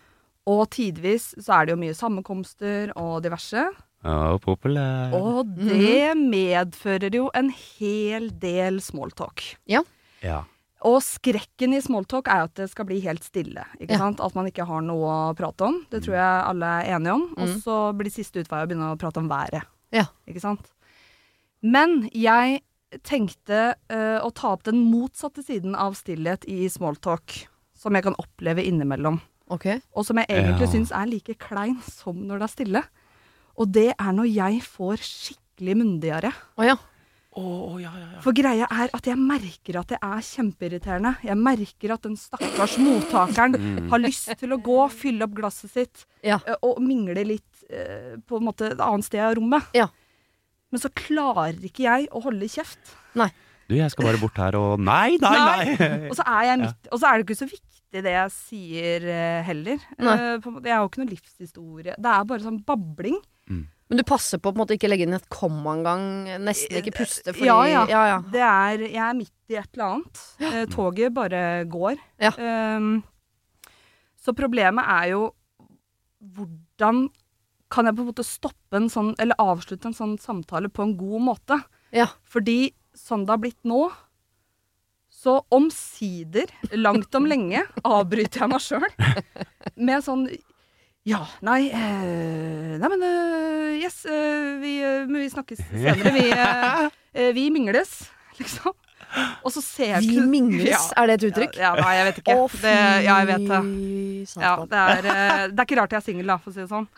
Speaker 5: Og tidvis så er det jo mye sammenkomster og diverse.
Speaker 4: Og populær.
Speaker 5: Og det medfører jo en hel del smalltalk.
Speaker 4: Ja. ja.
Speaker 5: Og skrekken i smalltalk er at det skal bli helt stille. Ikke
Speaker 1: Ja.
Speaker 5: sant? At man ikke har noe å prate om. Det tror jeg alle er enige om. Og
Speaker 1: Mm.
Speaker 5: så blir siste utvei å begynne å prate om været.
Speaker 1: Ja.
Speaker 5: Ikke sant? Men jeg tenkte uh, å ta opp den motsatte siden av stillhet i smalltalk. Som jeg kan oppleve innimellom.
Speaker 1: Ok.
Speaker 5: Og som jeg egentlig
Speaker 4: Ja.
Speaker 5: syns er like klein som når det er stille. Og det er når jeg får skikkelig munndiaré.
Speaker 1: Oh, ja.
Speaker 4: Oh, ja, ja, ja.
Speaker 5: For greia er at jeg merker at det er kjempeirriterende. Jeg merker at den stakkars mottakeren
Speaker 4: Mm.
Speaker 5: har lyst til å gå, fylle opp glasset sitt
Speaker 1: Ja.
Speaker 5: og mingle litt ø, på en måte et annet sted av rommet.
Speaker 1: Ja.
Speaker 5: Men så klarer ikke jeg å holde kjeft.
Speaker 4: Du, jeg skal bare bort her og Nei, nei, nei!
Speaker 5: Og så er jeg midt Og så er det ikke så viktig det jeg sier eh, heller.
Speaker 1: Det
Speaker 5: Eh, jeg har jo ikke noe livshistorie. Det er bare sånn babling.
Speaker 1: Men du passer på å ikke legge inn et komma engang? Nesten ikke puste? Fordi,
Speaker 5: Ja, ja.
Speaker 1: ja, ja.
Speaker 5: Det er, jeg er midt i et eller annet. Eh, toget bare går.
Speaker 1: Ja.
Speaker 5: Ehm, så problemet er jo hvordan kan jeg på en måte stoppe en sånn, eller avslutte en sånn samtale på en god måte?
Speaker 1: Ja.
Speaker 5: Fordi sånn det har blitt nå, så omsider, langt om lenge, avbryter jeg meg sjøl med sånn ja, nei eh, Nei, men eh, Yes, eh, vi, eh, vi snakkes senere. Vi, eh, eh, vi mingles, liksom. Og så ser
Speaker 1: Vi mingles,
Speaker 5: Ja.
Speaker 1: er det et uttrykk?
Speaker 5: Ja, nei, jeg vet ikke.
Speaker 1: Å, fy
Speaker 5: det, ja, jeg vet det. Ja, det, er, det er ikke rart jeg er singel, for å si det sånn.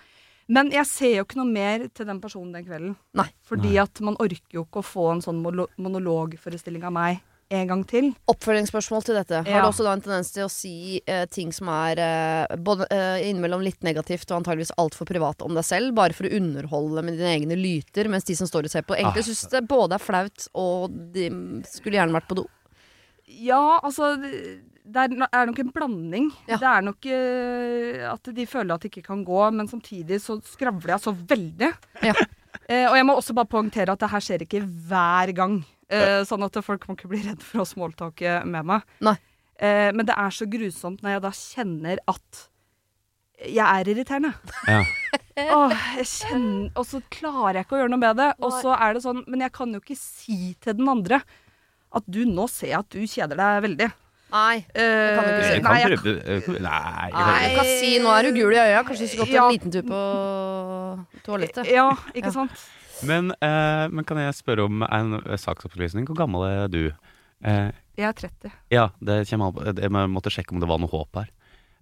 Speaker 5: Men jeg ser jo ikke noe mer til den personen den kvelden.
Speaker 1: Nei.
Speaker 5: Fordi at man orker jo ikke å få en sånn monologforestilling av meg en gang til.
Speaker 1: Oppfølgingsspørsmål til dette. Har du også da en tendens til å si eh, ting som er eh, både eh, innimellom litt negativt og antageligvis altfor privat om deg selv, bare for å underholde med dine egne lyter, mens de som står og ser på, egentlig
Speaker 4: Ah.
Speaker 1: syns det både er flaut og de skulle gjerne vært på do?
Speaker 5: Ja, altså det er, er nok en blanding.
Speaker 1: Ja.
Speaker 5: Det er nok uh, at de føler at det ikke kan gå, men samtidig så skravler jeg så veldig.
Speaker 1: Ja.
Speaker 5: Uh, og jeg må også bare poengtere at det her skjer ikke hver gang. Uh, sånn at folk må ikke bli redd for å smalltalke med meg.
Speaker 1: Nei.
Speaker 5: Eh, men det er så grusomt når jeg da kjenner at jeg er irriterende.
Speaker 4: Ja.
Speaker 5: Åh, jeg kjenner, og så klarer jeg ikke å gjøre noe med det. Og så er det sånn, Men jeg kan jo ikke si til den andre at du, nå ser jeg at du kjeder deg veldig.
Speaker 1: Nei.
Speaker 5: Eh,
Speaker 1: kan du ikke si.
Speaker 5: Nei, jeg,
Speaker 4: prøve eh, Nei.
Speaker 1: jeg kan si 'nå er du gul i øya', kanskje du skulle gått
Speaker 5: Ja.
Speaker 1: en liten tur på toalettet.
Speaker 5: ja, ikke
Speaker 1: Ja.
Speaker 5: sant?
Speaker 4: Men, eh, men kan jeg spørre om en eh, saksopplysning? Hvor gammel er du? Eh,
Speaker 5: Jeg er 30.
Speaker 4: ja, det kommer an på Jeg måtte sjekke om det var noe håp her.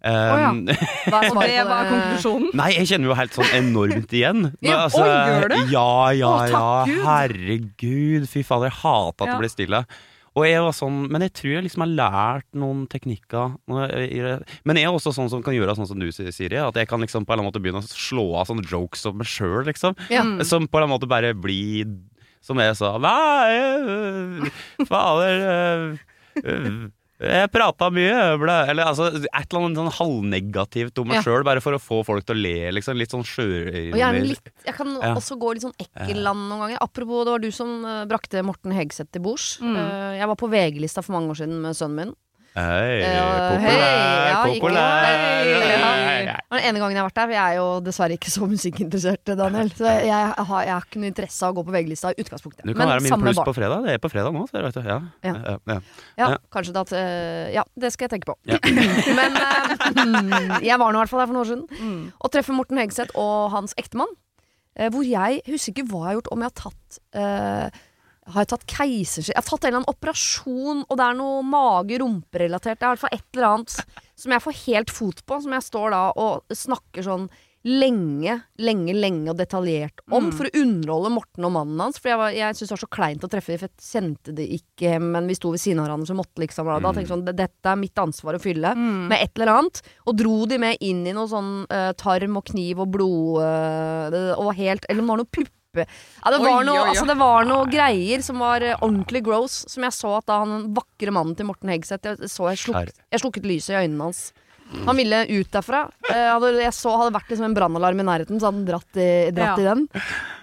Speaker 4: Um,
Speaker 5: oh, ja.
Speaker 1: Hva er
Speaker 5: Og det var konklusjonen.
Speaker 4: Nei, jeg kjenner jo helt sånn enormt igjen. Men,
Speaker 5: Ja,
Speaker 4: altså,
Speaker 5: oi, gjør du?
Speaker 4: Ja, ja, ja. Herregud. Fy fader, jeg hata at
Speaker 5: Ja.
Speaker 4: det ble stille. Og jeg var sånn, Men jeg tror jeg liksom har lært noen teknikker. Men jeg er også sånn som kan gjøre sånn som du sier, Siri. At jeg kan liksom på en eller annen måte begynne å slå av sånne jokes om meg sjøl, liksom.
Speaker 1: Ja.
Speaker 5: Mm.
Speaker 4: Som på en eller annen måte bare blir Som jeg sa Nei, øh, fader øh, øh, jeg prata mye, ble, eller altså et eller annet sånn halvnegativt om meg
Speaker 1: Ja.
Speaker 4: sjøl, bare for å få folk til å le, liksom. Litt sånn.
Speaker 1: Og Jeg kan
Speaker 4: Ja.
Speaker 1: også gå litt sånn ekkelland noen ganger. Apropos, det var du som eh, brakte Morten Hegseth til bords.
Speaker 5: Mm.
Speaker 1: Eh, jeg var på VG-lista for mange år siden med sønnen min.
Speaker 4: Hei, populær,
Speaker 1: hei, ja,
Speaker 4: populær.
Speaker 1: Hei,
Speaker 4: Hei,
Speaker 1: den ene gangen jeg har vært der. for Jeg er jo dessverre ikke så musikkinteressert, Daniel. Så jeg, jeg, har, jeg har ikke noe interesse av å gå på VG-lista i utgangspunktet.
Speaker 4: Du kan være min pluss på fredag. Det er på fredag nå, ser du. Vet du. Ja.
Speaker 1: Ja.
Speaker 4: Ja, ja.
Speaker 1: Kanskje det at eh, Ja, det skal jeg tenke på.
Speaker 4: Ja.
Speaker 1: Men uh, jeg var nå i hvert fall der for noen år siden
Speaker 5: Mm.
Speaker 1: og treffer Morten Hegseth og hans ektemann. Uh, hvor jeg husker ikke hva jeg har gjort, om jeg har tatt eh, har jeg tatt keisersnitt Jeg har tatt en eller annen operasjon, og det er noe mage-rumpe-relatert. Det er i hvert fall et eller annet som jeg får helt fot på, som jeg står da og snakker sånn lenge, lenge, lenge og detaljert om
Speaker 5: Mm.
Speaker 1: for å underholde Morten og mannen hans. For jeg, var- jeg syntes det var så kleint å treffe dem, for jeg kjente det ikke, men vi sto ved siden av hverandre, så måtte liksom Da tenkte jeg sånn, dette er mitt ansvar å fylle
Speaker 5: Mm.
Speaker 1: med et eller annet. Og dro de med inn i noe sånn uh, tarm og kniv og blod uh, og helt Eller om det var noe puppe. Ja, det var,
Speaker 5: Oi,
Speaker 1: noe,
Speaker 5: oi, oi.
Speaker 1: altså, det var noe greier som var eh, ordentlig gross, som jeg så at da han vakre mannen til Morten Hegseth Jeg, så jeg, sluk, jeg slukket lyset i øynene hans. Han ville ut derfra. Eh, hadde, jeg så hadde vært liksom en brannalarm i nærheten, så hadde han dratt, i, dratt
Speaker 5: Ja.
Speaker 1: i den.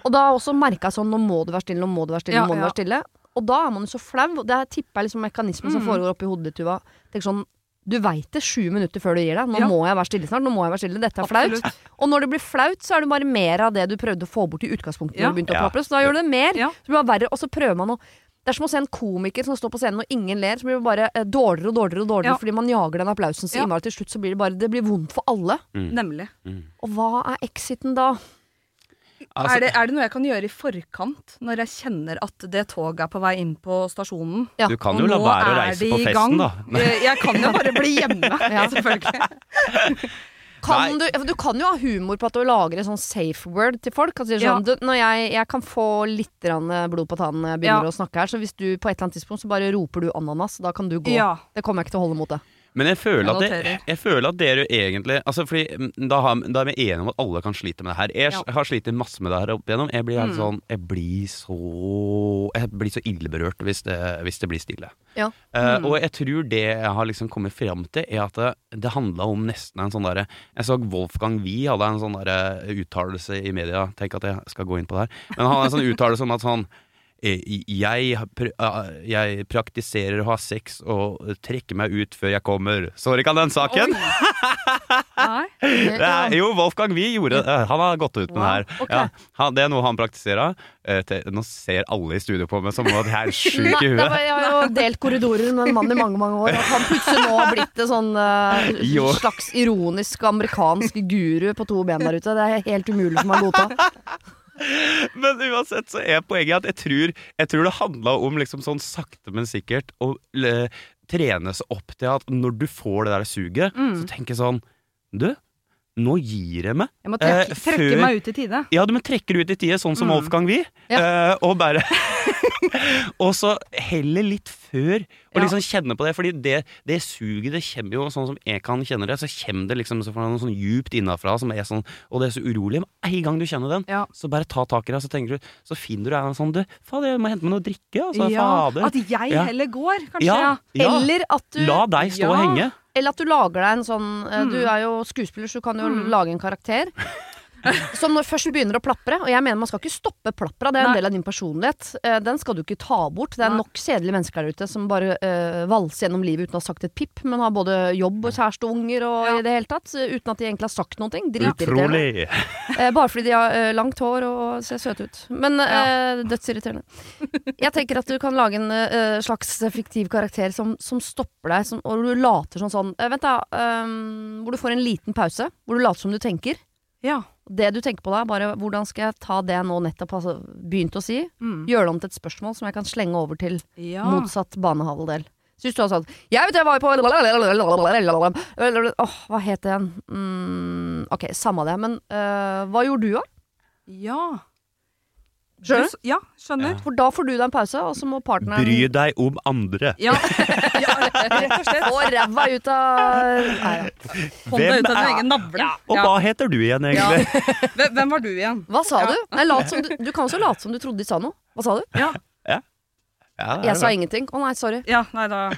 Speaker 1: Og da også merka jeg sånn Nå må du være stille, nå må du være stille,
Speaker 5: Ja,
Speaker 1: nå må du
Speaker 5: ja.
Speaker 1: være stille. Og da er man jo så flau. Det Det tipper jeg liksom mekanismen som
Speaker 5: Mm.
Speaker 1: foregår oppi hodet ditt, Tuva. Tenk sånn du veit det sju minutter før du gir deg. Nå
Speaker 5: Ja.
Speaker 1: må jeg være stille snart. Nå må jeg være stille. Dette er flaut. Og når det blir flaut, så er det bare mer av det du prøvde å få bort i utgangspunktet.
Speaker 5: Ja.
Speaker 1: Når du begynte å plapre, Så da gjør du det mer.
Speaker 5: Ja.
Speaker 1: Så blir det bare verre. Og så prøver man å Det er som å se en komiker som står på scenen og ingen ler. Så blir det bare eh, dårligere og dårligere og dårligere
Speaker 5: Ja.
Speaker 1: fordi man jager den applausen så
Speaker 5: Ja.
Speaker 1: innmari. Til slutt så blir det bare Det blir vondt for alle.
Speaker 5: Nemlig.
Speaker 1: Og hva er exiten da?
Speaker 4: Altså,
Speaker 5: er, det, er det noe jeg kan gjøre i forkant, når jeg kjenner at det toget er på vei inn på stasjonen?
Speaker 1: Ja.
Speaker 4: du kan jo la være å reise på festen,
Speaker 5: gang.
Speaker 4: da.
Speaker 5: Eh, Jeg kan jo bare bli hjemme,
Speaker 1: Ja.
Speaker 5: selvfølgelig.
Speaker 1: Kan du, du kan jo ha humor på at du lager en sånn safe word til folk. Altså,
Speaker 5: Ja.
Speaker 1: sånn, du, når jeg, jeg kan få litt blod på tannen når jeg begynner
Speaker 5: Ja.
Speaker 1: å snakke her, så hvis du på et eller annet tidspunkt så bare roper du ananas, da kan du gå.
Speaker 5: Ja.
Speaker 1: Det kommer jeg ikke til å holde mot det.
Speaker 4: Men jeg føler, at det, jeg føler at dere egentlig altså fordi, mm, da, har, da er vi enige om at alle kan slite med det her. Jeg
Speaker 5: Ja.
Speaker 4: har slitt masse med det her opp igjennom. Jeg blir
Speaker 5: Mm.
Speaker 4: sånn Jeg blir så Jeg blir så illeberørt hvis det, hvis det blir stille.
Speaker 1: Ja.
Speaker 4: Eh,
Speaker 5: Mm.
Speaker 4: og jeg tror det jeg har liksom kommet fram til, er at det, det handla om nesten en sånn derre Jeg så Wolfgang Wie hadde en sånn der uttalelse i media. Tenk at jeg skal gå inn på det her. Men han hadde en sånn uttalelse om at sånn eh, jeg, eh, jeg praktiserer å ha sex og trekke meg ut før jeg kommer. Så ikke den saken?
Speaker 5: Nei.
Speaker 4: Jo, Wolfgang Wie gjorde det. Han har gått ut med
Speaker 5: Wow,
Speaker 4: det her.
Speaker 5: Okay.
Speaker 4: Ja, han, det er noe han praktiserer. Eh, Nå ser alle i studio på meg som om jeg er sjuk i huet.
Speaker 1: jeg har jo delt korridorer med en mann i mange mange år. At han plutselig nå har blitt en sånn eh, slags ironisk amerikansk guru på to ben der ute. Det er helt umulig for meg å godta.
Speaker 4: Men uansett så er poenget at jeg tror, jeg tror det handla om liksom sånn sakte, men sikkert å trene seg opp til at når du får det der suget,
Speaker 5: Mm.
Speaker 4: så tenker jeg sånn Du, nå gir jeg meg.
Speaker 5: Jeg må trekke,
Speaker 4: Eh,
Speaker 5: trekke
Speaker 4: før-
Speaker 5: meg ut i tide.
Speaker 4: Ja, du må trekke det ut i tide, sånn som
Speaker 5: Mm.
Speaker 4: Wolfgang Wie.
Speaker 1: Ja.
Speaker 4: Eh, og bare Og så heller litt før, og
Speaker 5: Ja.
Speaker 4: liksom kjenne på det. Fordi det, det suget, det kommer jo sånn som jeg kan kjenne det, så kommer det liksom så fra noe sånn djupt innafra, som er sånn, og det er så urolig. Men en gang du kjenner den,
Speaker 5: Ja.
Speaker 4: så bare ta tak i det, så tenker du Så finner du en sånn Du, fader, jeg må hente meg noe å drikke, altså.
Speaker 5: Ja,
Speaker 4: fader.
Speaker 5: at jeg heller går, kanskje.
Speaker 1: Eller at du
Speaker 4: La deg stå og henge.
Speaker 1: Eller at du lager deg en sånn mm. Du er jo skuespiller, så du kan jo
Speaker 5: Mm.
Speaker 1: lage en karakter. Som når først begynner å plapre, og jeg mener man skal ikke stoppe plapra, det er en
Speaker 5: Nei.
Speaker 1: del av din personlighet. Eh, Den skal du ikke ta bort. Det er
Speaker 5: Nei.
Speaker 1: nok kjedelige mennesker der ute som bare uh, valser gjennom livet uten å ha sagt et pip, men har både jobb og kjæreste og unger og
Speaker 5: Ja.
Speaker 1: i det hele tatt, uten at de egentlig har sagt noe. Dritirriterende.
Speaker 4: Utrolig.
Speaker 1: Eh, bare fordi de har uh, langt hår og ser søte ut. Men ja. dødsirriterende. Jeg tenker at du kan lage en slags fiktiv karakter som, som stopper deg, som, og du later som sånn eh, Vent, da. eh, hvor du får en liten pause, hvor du later som du tenker.
Speaker 5: Ja.
Speaker 1: Det du tenker på da, bare hvordan skal jeg ta det jeg nå nettopp har begynt å si,
Speaker 5: Mm.
Speaker 1: gjøre det om til et spørsmål som jeg kan slenge over til
Speaker 5: Ja.
Speaker 1: motsatt banehalvdel. Syns du har sagt Jeg vet jeg var på Åh, hva het det igjen? Mm, ok, samme det. Men øh, hva gjorde du, da?
Speaker 5: ja.
Speaker 1: Skjønner
Speaker 5: Du Ja, skjønner.
Speaker 1: For da får du deg en pause, og så må partneren
Speaker 4: Bry deg om andre.
Speaker 5: Ja. ja, rett og slett.
Speaker 1: få ræva ut av Nei, ja.
Speaker 5: Hånda ut av din
Speaker 4: er-
Speaker 5: egen navle.
Speaker 4: Og hva heter du igjen, egentlig?
Speaker 5: Hvem, hvem var du igjen?
Speaker 1: Hva sa
Speaker 5: Ja.
Speaker 1: du? Nei, lat som du? Du kan også late som du trodde de sa noe. Hva sa du?
Speaker 5: Ja,
Speaker 4: er
Speaker 1: Jeg sa ingenting. Å nei, sorry.
Speaker 5: ja nei da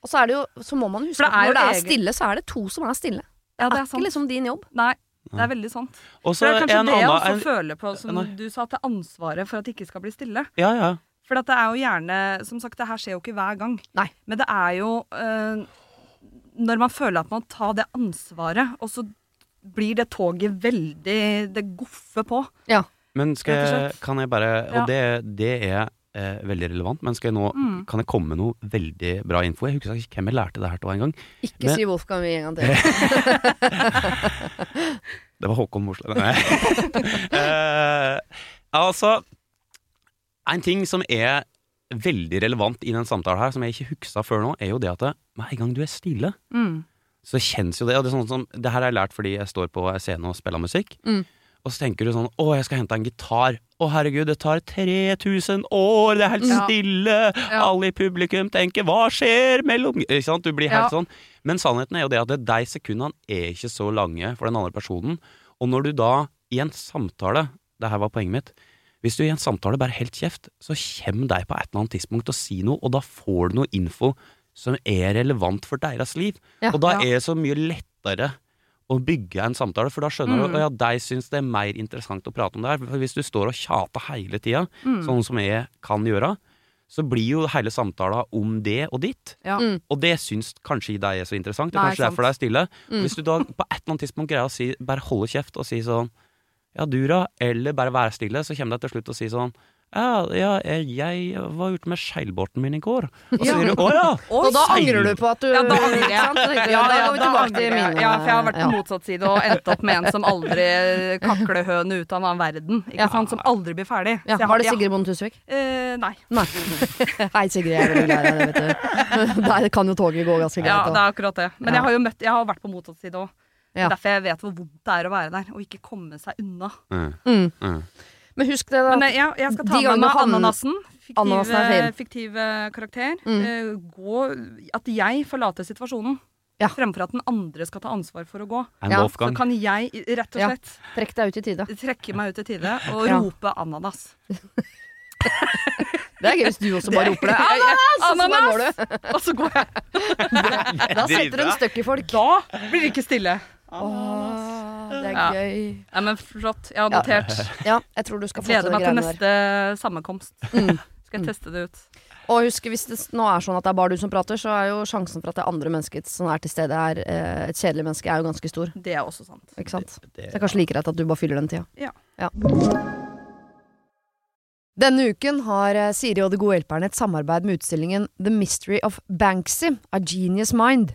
Speaker 1: Og så er det jo, så må man huske at
Speaker 5: er
Speaker 1: når det er
Speaker 5: egen-
Speaker 1: stille, så er det to som er stille.
Speaker 5: Ja,
Speaker 1: Det
Speaker 5: det
Speaker 1: er
Speaker 5: ikke sant.
Speaker 1: liksom din jobb.
Speaker 5: Nei, det er veldig sant.
Speaker 4: Og
Speaker 5: Så
Speaker 4: så
Speaker 5: det er kanskje
Speaker 4: en
Speaker 5: det jeg også
Speaker 4: en,
Speaker 5: føler på, som
Speaker 4: Nei.
Speaker 5: du sa, til ansvaret for at det ikke skal bli stille.
Speaker 4: Ja, ja.
Speaker 5: For at det er jo gjerne Som sagt, det her skjer jo ikke hver gang.
Speaker 1: Nei.
Speaker 5: Men det er jo øh, Når man føler at man tar det ansvaret, og så blir det toget veldig Det goffer på.
Speaker 4: Men skal jeg, kan jeg bare
Speaker 5: Ja.
Speaker 4: Og det, det er eh, veldig relevant, men skal jeg nå
Speaker 5: Mm.
Speaker 4: kan jeg komme med noe veldig bra info? Jeg husker ikke hvem jeg lærte det her til en gang.
Speaker 1: Ikke
Speaker 4: Men-
Speaker 1: si Wolfgang en gang til.
Speaker 4: Det var Håkon Mosleth. Eh, altså En ting som er veldig relevant i den samtalen her, som jeg ikke huksa før nå, er jo det at hver gang du er stille,
Speaker 5: Mm.
Speaker 4: så kjennes jo det. Og det er sånn som Det her har jeg lært fordi jeg står på scenen og spiller musikk.
Speaker 1: Mm.
Speaker 4: Og så tenker du sånn Å, jeg skal hente en gitar. Å, herregud, det tar 3000 år, det er helt
Speaker 5: Ja.
Speaker 4: stille.
Speaker 5: Ja.
Speaker 4: Alle i publikum tenker 'hva skjer mellom Ikke sant? Du blir helt
Speaker 5: Ja.
Speaker 4: sånn. Men sannheten er jo det at det, de sekundene er ikke så lange for den andre personen. Og når du da, i en samtale Det her var poenget mitt. Hvis du i en samtale bare helt kjeft, så kommer de på et eller annet tidspunkt og sier si noe, og da får du noe info som er relevant for deres liv. Og da er det så mye lettere å bygge en samtale, for da skjønner
Speaker 5: Mm.
Speaker 4: du at ja, de syns det er mer interessant å prate om det her. For hvis du står og tjater hele tida,
Speaker 5: Mm.
Speaker 4: sånn som jeg kan gjøre, så blir jo hele samtalen om det og ditt.
Speaker 5: Ja.
Speaker 1: Mm.
Speaker 4: Og det syns kanskje ikke de er så interessant. Det er
Speaker 5: Nei,
Speaker 4: kanskje derfor de er stille.
Speaker 1: Mm.
Speaker 4: Hvis du da på et eller annet tidspunkt greier å si, bare holde kjeft og si sånn Ja, du da? Eller bare være stille, så kommer de til slutt å si sånn ja, ja, jeg var ute med seilbåten min i går. Og så sier du å ja.
Speaker 1: Og da angrer du på at du
Speaker 5: Ja, da angrer jeg.
Speaker 1: sant?
Speaker 5: Ja,
Speaker 1: da
Speaker 5: ja,
Speaker 1: går vi tilbake til mine
Speaker 5: ja, for jeg har vært på motsatt side og endt opp med en som aldri kakler høne ut av en annen verden. Ikke sant? Som aldri blir ferdig.
Speaker 1: Ja,
Speaker 5: Så jeg
Speaker 1: var det Sigrid Bonde Tusvik?
Speaker 5: Ja. Eh, nei.
Speaker 1: Nei. Sigrid. Jeg er veldig glad i deg, vet du. Der kan jo toget gå ganske
Speaker 5: Ja, det er akkurat det. Men jeg har jo møtt, jeg har vært på motsatt side òg.
Speaker 1: Ja.
Speaker 5: Derfor jeg vet hvor vondt det er å være der, og ikke komme seg unna.
Speaker 4: Mm,
Speaker 1: Mm. Men husk det, da.
Speaker 5: Men eh, ja, jeg skal ta
Speaker 1: De
Speaker 5: med
Speaker 1: gangene
Speaker 5: meg ananasen. Fiktiv,
Speaker 1: Ananasen er
Speaker 5: fiktiv eh, karakter.
Speaker 1: Mm.
Speaker 5: Uh, gå, at jeg forlater situasjonen.
Speaker 1: Ja.
Speaker 5: Fremfor at den andre skal ta ansvar for å gå.
Speaker 1: Ja,
Speaker 5: Så kan jeg rett og
Speaker 1: Ja.
Speaker 5: slett
Speaker 1: Trekk deg ut i tide.
Speaker 5: trekke meg ut i tide og
Speaker 1: Ja.
Speaker 5: rope ananas.
Speaker 1: Det er gøy hvis du også bare roper det.
Speaker 5: Ananas!
Speaker 1: Og så går du.
Speaker 5: Og så går jeg.
Speaker 1: Da setter du en støkk i folk.
Speaker 5: Da blir det ikke stille.
Speaker 1: Åh, det er
Speaker 5: Ja.
Speaker 1: gøy.
Speaker 5: Ja, men flott. Jeg har notert.
Speaker 1: Ja, jeg tror du skal få
Speaker 5: Gleder
Speaker 1: de
Speaker 5: meg til
Speaker 1: neste der.
Speaker 5: sammenkomst.
Speaker 1: Mm.
Speaker 5: Skal jeg teste det ut.
Speaker 1: Og husk, hvis det nå er sånn at det er bare du som prater, så er jo sjansen for at det andre mennesket som er til stede, er eh, et kjedelig menneske, er jo ganske stor.
Speaker 5: Det er også sant.
Speaker 1: Ikke sant?
Speaker 4: Det-
Speaker 1: Det er kanskje like greit at du bare fyller den tida.
Speaker 5: Ja.
Speaker 1: Denne uken har eh, Siri og De gode hjelperne et samarbeid med utstillingen The Mystery of Banksy, A Genius Mind.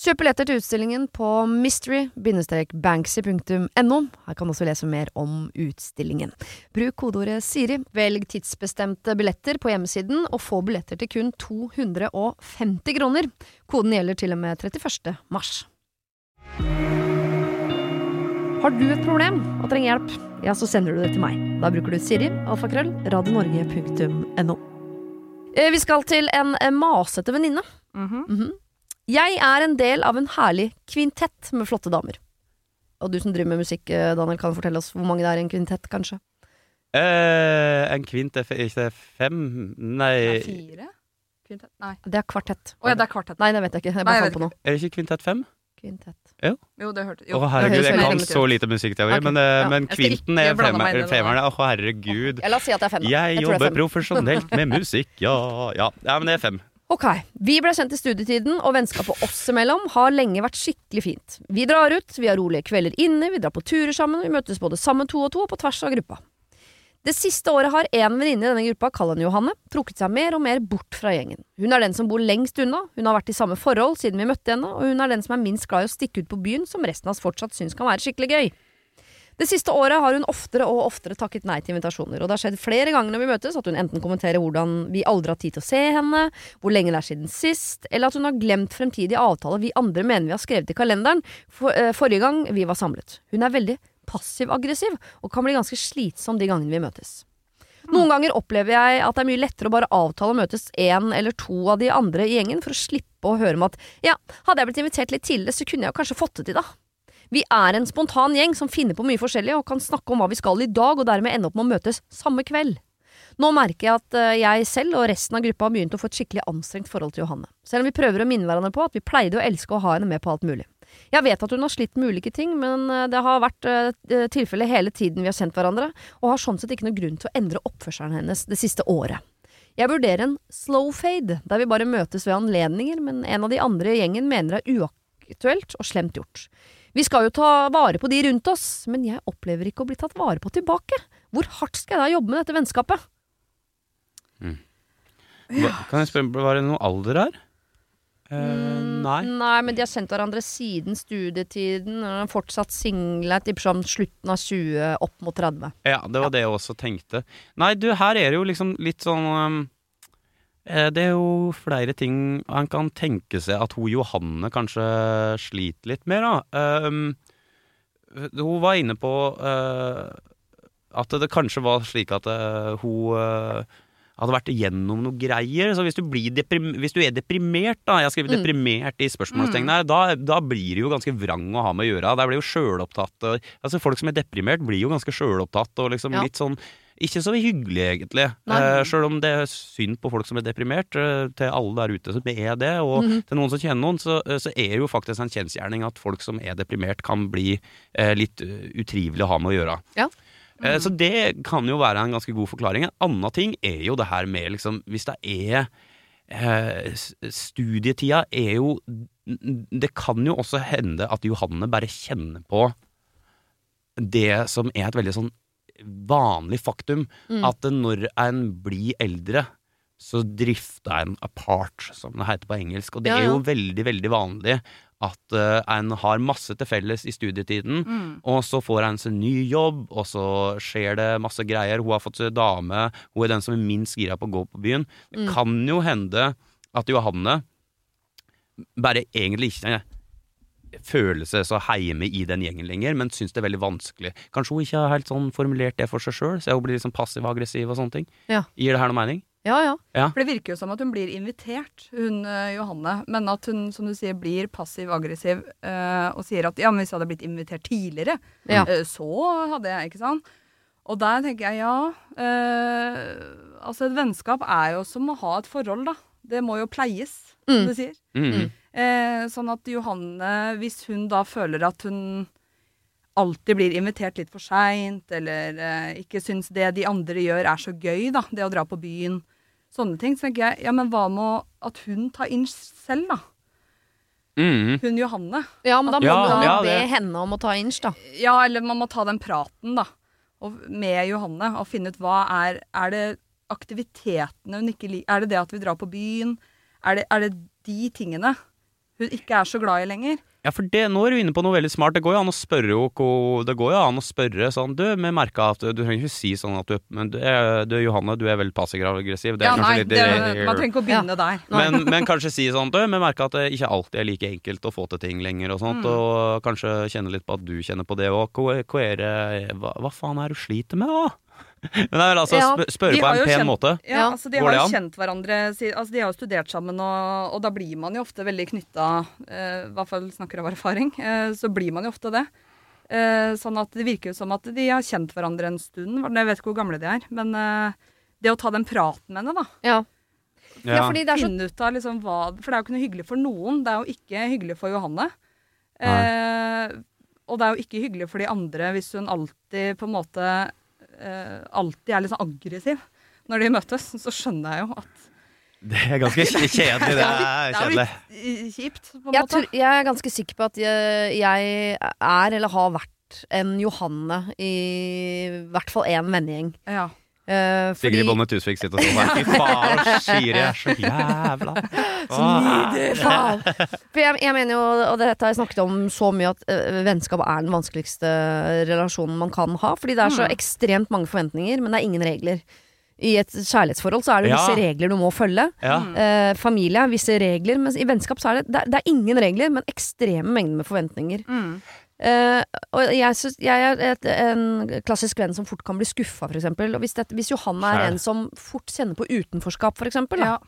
Speaker 1: Kjøp billetter til utstillingen på mystery-banksy.no. Her kan du også lese mer om utstillingen. Bruk kodeordet Siri, velg tidsbestemte billetter på hjemmesiden, og få billetter til kun 250 kroner. Koden gjelder til og med 31. mars. Har du et problem og trenger hjelp, ja, så sender du det til meg. Da bruker du Siri, alfakrøll, radionorge.no. Eh, Vi skal til en masete venninne. Mhm. Jeg er en del av en herlig kvintett med flotte damer. Og du som driver med musikk, eh, Daniel, kan fortelle oss hvor mange det er i en kvintett, kanskje?
Speaker 4: Eh, en kvint er ikke det fem
Speaker 5: Det
Speaker 4: Nei,
Speaker 5: er fire? Kvintett? Nei.
Speaker 1: Det er kvartett.
Speaker 5: Å ja, det er kvartett.
Speaker 1: Nei, det vet jeg ikke. Jeg bare fant på noe.
Speaker 4: er det ikke kvintett fem?
Speaker 1: Kvintett.
Speaker 5: Jo, det hørte
Speaker 4: Å herregud, jeg kan så lite musikkteori,
Speaker 1: okay.
Speaker 4: men, eh,
Speaker 5: ja.
Speaker 4: men kvinten er
Speaker 5: det nå.
Speaker 4: femmeren. Å herregud.
Speaker 1: Ja, la oss si at det er fem. da.
Speaker 4: Jeg
Speaker 1: er
Speaker 4: jobber
Speaker 1: fem.
Speaker 4: profesjonelt med musikk, ja. ja. Ja, men det er fem.
Speaker 1: Ok, vi ble kjent i studietiden, og vennskapet oss imellom har lenge vært skikkelig fint. Vi drar ut, vi har rolige kvelder inne, vi drar på turer sammen, vi møtes både sammen to og to og på tvers av gruppa. Det siste året har en venninne i denne gruppa, kall henne Johanne, trukket seg mer og mer bort fra gjengen. Hun er den som bor lengst unna, hun har vært i samme forhold siden vi møtte henne, og hun er den som er minst glad i å stikke ut på byen, som resten av oss fortsatt syns kan være skikkelig gøy. Det siste året har hun oftere og oftere takket nei til invitasjoner, og det har skjedd flere ganger når vi møtes at hun enten kommenterer hvordan vi aldri har tid til å se henne, hvor lenge det er siden sist, eller at hun har glemt fremtidige avtaler vi andre mener vi har skrevet i kalenderen for, uh, forrige gang vi var samlet. Hun er veldig passiv-aggressiv, og kan bli ganske slitsom de gangene vi møtes. Noen ganger opplever jeg at det er mye lettere å bare avtale å møtes én eller to av de andre i gjengen for å slippe å høre om at ja, hadde jeg blitt invitert litt tidligere, så kunne jeg kanskje fått det til, da. Vi er en spontan gjeng som finner på mye forskjellig og kan snakke om hva vi skal i dag, og dermed ende opp med å møtes samme kveld. Nå merker jeg at eh, jeg selv og resten av gruppa har begynt å få et skikkelig anstrengt forhold til Johanne, selv om vi prøver å minne hverandre på at vi pleide å elske å ha henne med på alt mulig. Jeg vet at hun har slitt med ulike ting, men eh, det har vært uh, tilfelle hele tiden vi har kjent hverandre, og har sånn sett ikke noe grunn til å endre oppførselen hennes det siste året. Jeg vurderer en slow fade, der vi bare møtes ved anledninger, men en av de andre i gjengen mener det er uaktuelt og slemt gjort. Vi skal jo ta vare på de rundt oss, men jeg opplever ikke å bli tatt vare på tilbake. Hvor hardt skal jeg da jobbe med dette vennskapet?
Speaker 4: Hva, kan jeg spørre, var det noe alder her? Uh,
Speaker 1: Mm,
Speaker 4: nei.
Speaker 1: Nei, men de har kjent hverandre siden studietiden, og fortsatt single, tipper sånn slutten av 20, opp mot 30.
Speaker 4: Ja, det var det jeg også tenkte. Nei, du, her er det jo liksom litt sånn um, Det er jo flere ting han kan tenke seg at hun Johanne kanskje sliter litt med, da. Um, hun var inne på uh, at det kanskje var slik at uh, hun uh, hadde vært igjennom noe greier. Så hvis du, hvis du er deprimert, da Jeg har skrevet
Speaker 1: Mm.
Speaker 4: 'deprimert' i spørsmålstegnene her. Da, da blir det jo ganske vrang å ha med å gjøre. Der blir jo sjølopptatt. Altså Folk som er deprimert, blir jo ganske sjølopptatt og liksom
Speaker 1: Ja.
Speaker 4: litt sånn ikke så hyggelig, egentlig. Eh, Sjøl om det er synd på folk som er deprimert, eh, til alle der ute som er det, og
Speaker 1: Mhm.
Speaker 4: til noen som kjenner noen, så, eh, så er det jo faktisk en kjensgjerning at folk som er deprimert, kan bli eh, litt eh, utrivelig å ha med å gjøre.
Speaker 1: Ja.
Speaker 4: Mm. Så det kan jo være en ganske god forklaring. En annen ting er jo det her med liksom Hvis det er eh, Studietida er jo Det kan jo også hende at Johanne bare kjenner på det som er et veldig sånn vanlig faktum.
Speaker 1: Mm.
Speaker 4: At når en blir eldre, så drifter en apart, som det heter på engelsk. Og det
Speaker 1: Ja,
Speaker 4: er jo veldig, veldig vanlig at uh, en har masse til felles i studietiden.
Speaker 5: Mm.
Speaker 4: Og så får en seg ny jobb, og så skjer det masse greier. Hun har fått seg dame, hun er den som er minst gira på å gå på byen. Det
Speaker 1: Mm.
Speaker 4: kan jo hende at Johanne bare egentlig ikke føler seg så heime i den gjengen lenger, men syns det er veldig vanskelig. Kanskje hun ikke har helt sånn formulert det for seg sjøl, så hun blir litt sånn passiv-aggressiv og sånne ting.
Speaker 1: Ja.
Speaker 4: Gir det her noe mening?
Speaker 1: Ja, ja.
Speaker 5: For det virker jo som at hun blir invitert, hun eh, Johanne. Men at hun, som du sier, blir passiv-aggressiv eh, og sier at ja, men hvis jeg hadde blitt invitert tidligere,
Speaker 1: Ja.
Speaker 5: eh, så hadde jeg, ikke sant. Og der tenker jeg ja. eh, altså et vennskap er jo som å ha et forhold, da. Det må jo pleies,
Speaker 1: Mm.
Speaker 5: som du sier.
Speaker 4: Mm.
Speaker 5: Eh, sånn at Johanne, hvis hun da føler at hun alltid blir invitert litt for seint, eller eh, ikke syns det de andre gjør er så gøy, da, det å dra på byen, sånne ting, så tenker jeg ja, men hva med at hun tar inn selv, da?
Speaker 4: Mm.
Speaker 5: Hun Johanne.
Speaker 1: Ja, men da må
Speaker 4: Ja,
Speaker 1: du
Speaker 4: ja,
Speaker 1: be henne om å ta inch, da.
Speaker 5: Ja, eller man må ta den praten, da. Og med Johanne, og finne ut hva er Er det aktivitetene hun ikke liker? Er det det at vi drar på byen? Er det, er det de tingene hun ikke er så glad i lenger.
Speaker 4: Ja, for det, nå er du inne på noe veldig smart. Det går jo an å spørre jo Det går jo an å spørre sånn Du, vi merka at Du trenger ikke si sånn at du Men du, er- du Johanne, du er veldig passiv-aggressiv.
Speaker 5: Ja, nei,
Speaker 4: litt
Speaker 5: det, man trenger ikke å begynne der.
Speaker 4: men, men kanskje si sånn Du, vi merka at det ikke alltid er like enkelt å få til ting lenger og sånt,
Speaker 5: Mm.
Speaker 4: og kanskje kjenne litt på at du kjenner på det òg. Hva, hva, hva faen er det du sliter med, da? Men jeg vil altså
Speaker 1: Ja,
Speaker 4: spørre på en pen
Speaker 5: kjent-
Speaker 4: måte.
Speaker 5: Ja,
Speaker 1: Ja.
Speaker 5: altså De
Speaker 4: Går
Speaker 5: har jo kjent hverandre altså De har jo studert sammen, og, og da blir man jo ofte veldig knytta eh, I hvert fall snakker av erfaring. Eh, så blir man jo ofte det. Eh, sånn at det virker jo som at de har kjent hverandre en stund. Jeg vet ikke hvor gamle de er. Men eh, det å ta den praten med henne, da.
Speaker 1: Ja. ja,
Speaker 4: Ja.
Speaker 1: fordi det er så
Speaker 5: Finne ut av liksom hva For det er jo ikke noe hyggelig for noen. Det er jo ikke hyggelig for Johanne. Eh, og det er jo ikke hyggelig for de andre hvis hun alltid på en måte Alltid er litt sånn aggressiv når de møtes. Så skjønner jeg jo at
Speaker 4: Det er ganske kjedelig. Det er
Speaker 5: det er
Speaker 4: kjedelig.
Speaker 5: litt eh, kjipt, på en
Speaker 1: jeg,
Speaker 5: måte.
Speaker 1: tror, jeg er ganske sikker på at jeg, jeg er, eller har vært, en Johanne i hvert fall én vennegjeng.
Speaker 5: Ja.
Speaker 1: Eh,
Speaker 4: Sigrid Bonde Tusvik sitter sånn. Fy faen, Siri er så jævla Åh.
Speaker 1: Faen. For jeg, jeg mener jo, og dette har jeg snakket om så mye, at uh, vennskap er den vanskeligste relasjonen man kan ha. Fordi det er så
Speaker 5: Mm.
Speaker 1: ekstremt mange forventninger, men det er ingen regler. I et kjærlighetsforhold så er det
Speaker 4: Ja.
Speaker 1: visse regler du må følge.
Speaker 4: Ja.
Speaker 1: Eh, familie, visse regler. Mens i vennskap så er det, det, er- det er ingen regler, men ekstreme mengder med forventninger.
Speaker 5: Mm.
Speaker 1: Eh, og jeg, synes, jeg er et, en klassisk venn som fort kan bli skuffa, f.eks. Og hvis, hvis Johan er en som fort kjenner på utenforskap, f.eks.
Speaker 5: Ja.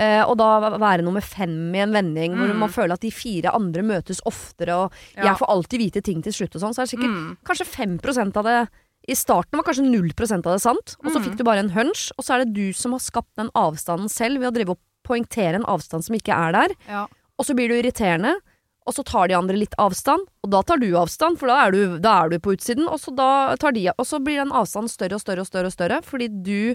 Speaker 1: Uh, og da være nummer fem i en vending hvor
Speaker 5: Mm.
Speaker 1: man føler at de fire andre møtes oftere, og
Speaker 5: Ja.
Speaker 1: jeg får alltid vite ting til slutt og sånn, så er det sikkert
Speaker 5: Mm.
Speaker 1: kanskje 5% av det I starten var kanskje 0% av det sant, og så
Speaker 5: Mm.
Speaker 1: fikk du bare en hunch, og så er det du som har skapt den avstanden selv ved å drive og poengtere en avstand som ikke er der,
Speaker 5: Ja.
Speaker 1: og så blir du irriterende. Og så tar de andre litt avstand, og da tar du avstand, for da er du, da er du på utsiden. Og så, da tar de, og så blir den avstanden større og større og større, og større fordi du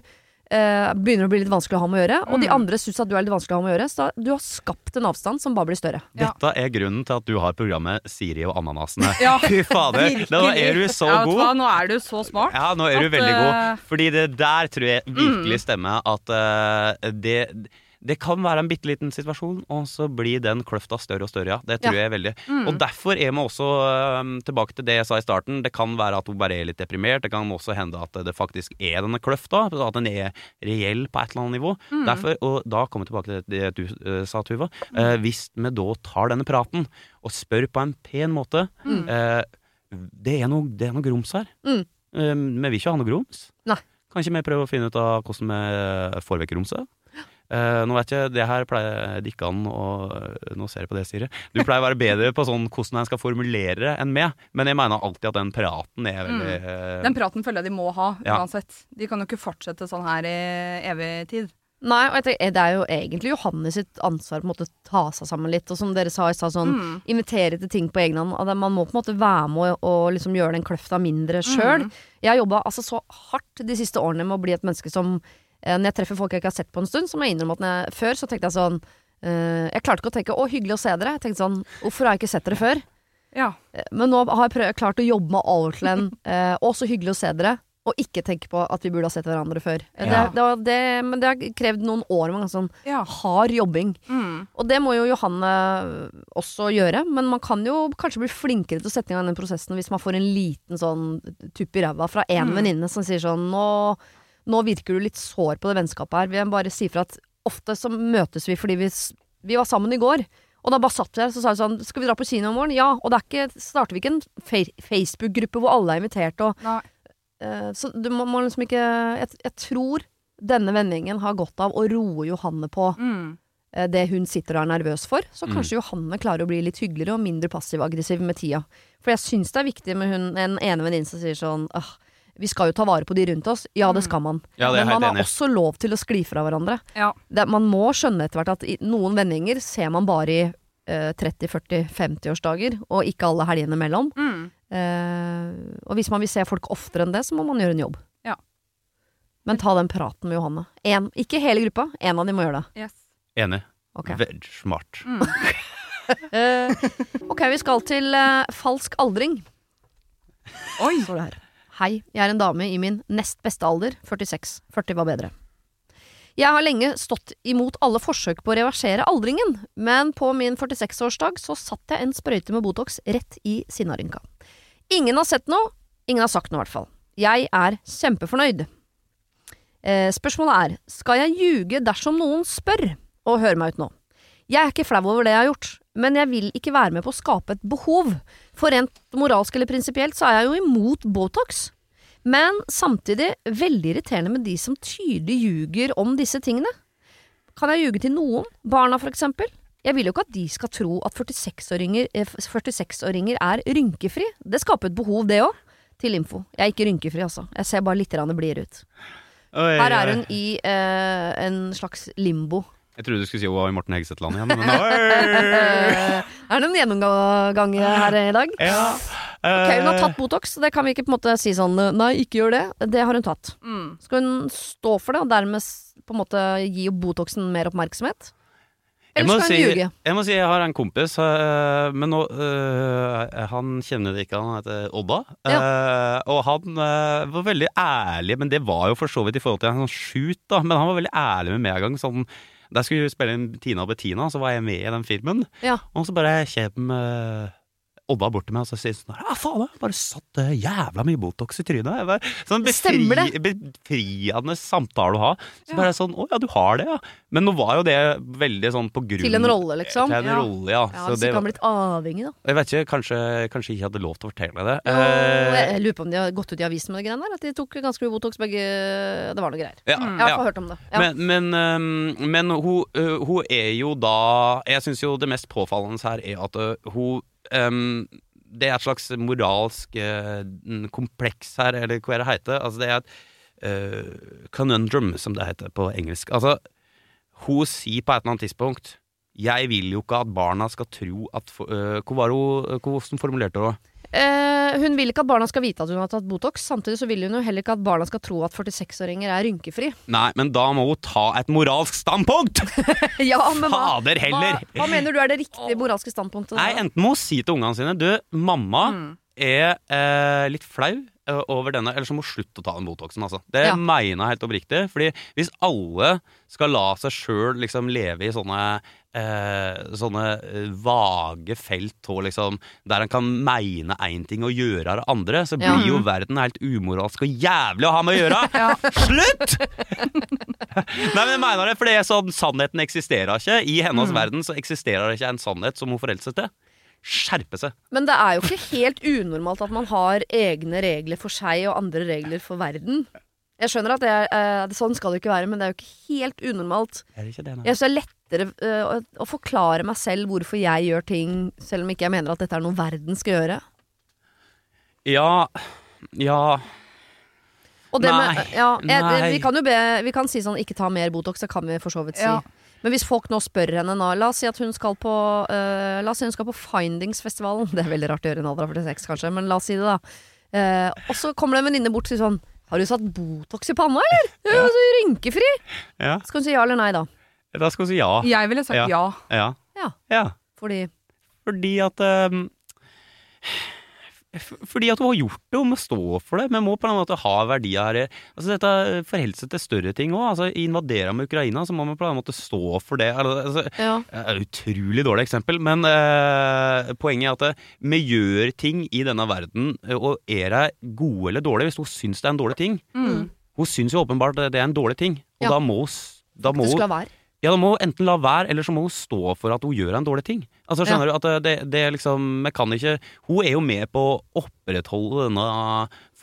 Speaker 1: eh, begynner å bli litt vanskelig å ha med å gjøre. Og de
Speaker 5: Mm.
Speaker 1: andre syns at du er litt vanskelig å ha med å gjøre. Så da, du har skapt en avstand som bare blir større.
Speaker 5: Ja.
Speaker 4: Dette er grunnen til at du har programmet Siri og ananasene.
Speaker 5: Ja,
Speaker 4: Fy fader, da er du så god!
Speaker 5: ja, vet du hva. Nå er du så smart.
Speaker 4: Ja, nå er du
Speaker 5: At,
Speaker 4: veldig god.
Speaker 5: eh,
Speaker 4: Fordi det der tror jeg
Speaker 5: Mm.
Speaker 4: virkelig stemmer at uh, det det kan være en bitte liten situasjon, og så blir den kløfta større og større, ja. Det tror jeg veldig.
Speaker 5: Mm.
Speaker 4: Og derfor er vi også um, tilbake til det jeg sa i starten. Det kan være at hun bare er litt deprimert. Det kan også hende at det faktisk er denne kløfta. At den er reell på et eller annet nivå.
Speaker 5: Mm.
Speaker 4: Derfor, og da kommer vi tilbake til det du uh, sa, Tuva. Uh, hvis vi da tar denne praten og spør på en pen måte
Speaker 5: Mm.
Speaker 4: uh, det, er noe, det er noe grums her.
Speaker 1: Mm.
Speaker 4: Eh, vi vil ikke ha noe grums.
Speaker 1: Nei.
Speaker 4: Kan ikke vi prøve å finne ut av hvordan vi får vekk grumset? Eh, nå vet jeg, det her pleier det ikke an å Nå ser jeg på det, Siri. Du pleier å være bedre på sånn hvordan en skal formulere det enn meg, men jeg mener alltid at den praten er veldig eh,
Speaker 5: Den praten føler jeg de må ha
Speaker 4: Ja.
Speaker 5: uansett. De kan jo ikke fortsette sånn her i evig tid.
Speaker 1: Nei, og jeg tenker, det er jo egentlig Johannes sitt ansvar på en måte å ta seg sammen litt. Og som dere sa i stad, sånn
Speaker 5: Mm.
Speaker 1: invitere til ting på egen hånd. Man må på en måte være med og, og liksom gjøre den kløfta mindre sjøl.
Speaker 5: Mm.
Speaker 1: Jeg har jobba altså så hardt de siste årene med å bli et menneske som eh, Når jeg treffer folk jeg ikke har sett på en stund, så må jeg innrømme at når jeg, før så tenkte jeg sånn uh, Jeg klarte ikke å tenke 'å, hyggelig å se dere'. Jeg tenkte sånn 'hvorfor har jeg ikke sett dere før'?
Speaker 5: Ja.
Speaker 1: Eh, Men nå har jeg prøv, klart å jobbe meg over til en eh, 'å, så hyggelig å se dere'. Og ikke tenke på at vi burde ha sett hverandre før. Eh,
Speaker 5: Ja.
Speaker 1: Det, det, det, men det har krevd noen år med ganske sånn
Speaker 5: ja.
Speaker 1: hard jobbing.
Speaker 5: Mm.
Speaker 1: Og det må jo Johanne også gjøre, men man kan jo kanskje bli flinkere til å sette i gang den prosessen hvis man får en liten sånn tupp i ræva fra én
Speaker 5: Mm.
Speaker 1: venninne som sier sånn nå, nå virker du litt sår på det vennskapet her. Vi bare si fra at ofte så møtes vi fordi vi, vi var sammen i går. Og da bare satt vi der så sa vi sånn Skal vi dra på kino i morgen? Ja. Og det er ikke, starter vi ikke en Facebook-gruppe hvor alle er invitert og
Speaker 5: Nei.
Speaker 1: Eh, så du må, må liksom ikke jeg, jeg tror denne vendingen har godt av å roe Johanne på
Speaker 5: Mm.
Speaker 1: eh, det hun sitter og er nervøs for. Så
Speaker 4: Mm.
Speaker 1: kanskje Johanne klarer å bli litt hyggeligere og mindre passiv-aggressiv med tida. For jeg syns det er viktig med hun, en ene venninne som sier sånn «Åh, vi skal jo ta vare på de rundt oss. Ja, det skal man.
Speaker 4: Ja, det er
Speaker 1: Men man har
Speaker 4: enig
Speaker 1: også lov til å skli fra hverandre.
Speaker 5: Ja.
Speaker 1: Det, man må skjønne etter hvert at i noen vendinger ser man bare i eh, 30-40-50-årsdager, og ikke alle helgene mellom.
Speaker 5: Mm.
Speaker 1: Eh, og hvis man vil se folk oftere enn det, så må man gjøre en jobb.
Speaker 5: Ja.
Speaker 1: Men ta den praten med Johanne. En, ikke hele gruppa, en av de må gjøre det.
Speaker 5: Yes.
Speaker 4: Enig.
Speaker 1: Okay.
Speaker 4: Veldig smart.
Speaker 5: Mm.
Speaker 1: Eh, ok, vi skal til eh, falsk aldring.
Speaker 5: Oi!
Speaker 1: står det her. Hei, jeg er en dame i min nest beste alder, 46. 40 var bedre. Jeg har lenge stått imot alle forsøk på å reversere aldringen, men på min 46-årsdag så satt jeg en sprøyte med Botox rett i sinnarynka. Ingen har sett noe, ingen har sagt noe i hvert fall. Jeg er kjempefornøyd. Eh, spørsmålet er, skal jeg ljuge dersom noen spør? Og hør meg ut nå. Jeg er ikke flau over det jeg har gjort, men jeg vil ikke være med på å skape et behov. For rent moralsk eller prinsipielt så er jeg jo imot Botox. Men samtidig veldig irriterende med de som tydelig ljuger om disse tingene. Kan jeg ljuge til noen? Barna, for eksempel? Jeg vil jo ikke at de skal tro at 46-åringer 46 er rynkefri. Det skaper et behov, det òg. Til info. Jeg er ikke rynkefri, altså. Jeg ser bare litt blidere blid ut. Her er hun i eh, en slags limbo.
Speaker 4: Jeg trodde du skulle si hun var i Morten Hegseth-land igjen. Men!
Speaker 1: Eh, er det en gjennomgang her i dag?
Speaker 4: ja.
Speaker 1: Ok, Hun har
Speaker 4: eh,
Speaker 1: tatt Botox, det kan vi ikke på en måte si sånn Nei, ikke gjør det. Det har hun tatt.
Speaker 5: Mm.
Speaker 1: Skal hun stå for det, og dermed på en måte gi Botoxen mer oppmerksomhet?
Speaker 4: Jeg
Speaker 1: Eller
Speaker 4: må,
Speaker 1: skal hun
Speaker 4: si,
Speaker 1: ljuge?
Speaker 4: jeg må si jeg har en kompis, øh, men nå, øh, han kjenner det ikke, han heter Odda. Øh, og han var veldig ærlig, men det var jo for så vidt i forhold til en sånn shoot, da. Men han var veldig ærlig med meg en gang. Sånn, da skulle vi spille inn Tina og Bettina, så var jeg med i den filmen.
Speaker 1: Ja.
Speaker 4: Og så bare kjem øh, Odda bort til meg og så sier sånn Ja, faen, jeg bare satt øh, jævla mye Botox i trynet. Jeg bare, sånn befri, befriende samtale å ha. Så
Speaker 5: Ja.
Speaker 4: bare sånn Å ja, du har det, ja. Men nå var jo det veldig sånn på grunn
Speaker 1: Til en rolle, liksom?
Speaker 4: Til en
Speaker 5: Ja.
Speaker 4: rolle, ja.
Speaker 1: Ja,
Speaker 4: Så det,
Speaker 1: ikke han blitt avhengig, da.
Speaker 4: jeg vet ikke, kanskje, kanskje ikke hadde lov til å fortelle det.
Speaker 1: Jo, jeg,
Speaker 4: Eh,
Speaker 1: jeg lurer på om de har gått ut i avisen med de greiene der. At de tok ganske mye Botox begge Det var noe greier.
Speaker 4: ja,
Speaker 5: Mm.
Speaker 1: Jeg har hørt om det. Ja.
Speaker 4: Men, men, men hun, hun er jo da Jeg syns jo det mest påfallende her er at hun øhm, Det er et slags moralsk uh, kompleks her, eller hva det heter. Altså det er et uh, conundrum, som det heter på engelsk. Altså, hun sier på et eller annet tidspunkt jeg vil jo ikke at barna skal tro at hun Hvordan formulerte hun det?
Speaker 1: Eh, hun vil ikke at barna skal vite at hun har tatt Botox. Samtidig så vil hun jo heller ikke at barna skal tro at 46-åringer er rynkefri.
Speaker 4: Nei, men da må hun ta et moralsk standpunkt!
Speaker 1: ja, men
Speaker 4: Fader heller!
Speaker 1: hva, hva mener du er det riktige moralske standpunktet?
Speaker 4: Nei, enten må hun si til ungene sine Du, mamma
Speaker 5: Mm.
Speaker 4: er eh, litt flau eh, over denne, eller så må hun slutte å ta den Botoxen. Altså. Det
Speaker 1: Ja.
Speaker 4: mener jeg helt oppriktig. Fordi hvis alle skal la seg sjøl liksom leve i sånne eh, Sånne eh, vage felt og liksom, der han kan mene én ting og gjøre det andre, så
Speaker 1: Ja.
Speaker 4: blir jo verden helt umoralsk og jævlig å ha med å gjøre! Slutt! Nei, men jeg mener det, for det er sånn Sannheten eksisterer ikke. I hennes verden så eksisterer det ikke en sannhet som hun forholder seg til. Skjerpe seg.
Speaker 1: Men det er jo ikke helt unormalt at man har egne regler for seg og andre regler for verden. Jeg skjønner at det er, eh, sånn skal det ikke være, men det er jo ikke helt unormalt.
Speaker 4: Er det ikke det, nei?
Speaker 1: Jeg synes det er lettere eh, å, å forklare meg selv hvorfor jeg gjør ting, selv om ikke jeg mener at dette er noe verden skal gjøre.
Speaker 4: Ja Ja
Speaker 1: Og det
Speaker 4: Nei,
Speaker 1: med, ja, jeg,
Speaker 4: nei.
Speaker 1: Vi kan jo be, vi kan si sånn ikke ta mer Botox, det kan vi for så vidt si.
Speaker 5: Ja.
Speaker 1: Men hvis folk nå spør henne nå La oss si at hun skal på eh, La oss si hun skal på Findingsfestivalen. Det er veldig rart å gjøre i en alder av 46, kanskje, men la oss si det, da. Eh, og så kommer det en venninne bort og sier sånn Har du satt Botox i panna, eller? Du er jo så rynkefri!
Speaker 4: Ja,
Speaker 1: Skal hun si ja eller nei, da?
Speaker 4: da skal hun si ja.
Speaker 5: Jeg ville sagt
Speaker 4: Ja.
Speaker 5: ja.
Speaker 4: Ja.
Speaker 1: Ja.
Speaker 4: ja.
Speaker 1: Fordi
Speaker 4: Fordi at f- fordi at hun har gjort det, hun må stå for det. Men må på en måte ha verdier her. Altså dette forholder seg til større ting òg. Altså, Invaderer med Ukraina, så må man på en måte stå for det. Altså,
Speaker 1: Ja.
Speaker 4: Er et utrolig dårlig eksempel, men eh, poenget er at eh, vi gjør ting i denne verden, eh, og er det gode eller dårlige hvis hun syns det er en dårlig ting?
Speaker 5: Mm.
Speaker 4: Hun syns jo åpenbart det er en dårlig ting, og
Speaker 1: Ja.
Speaker 4: da må hun da må Ja, da må hun enten la være, eller så må hun stå for at hun gjør en dårlig ting. Altså, skjønner du at det, det, det liksom kan ikke Hun er jo med på å opprettholde denne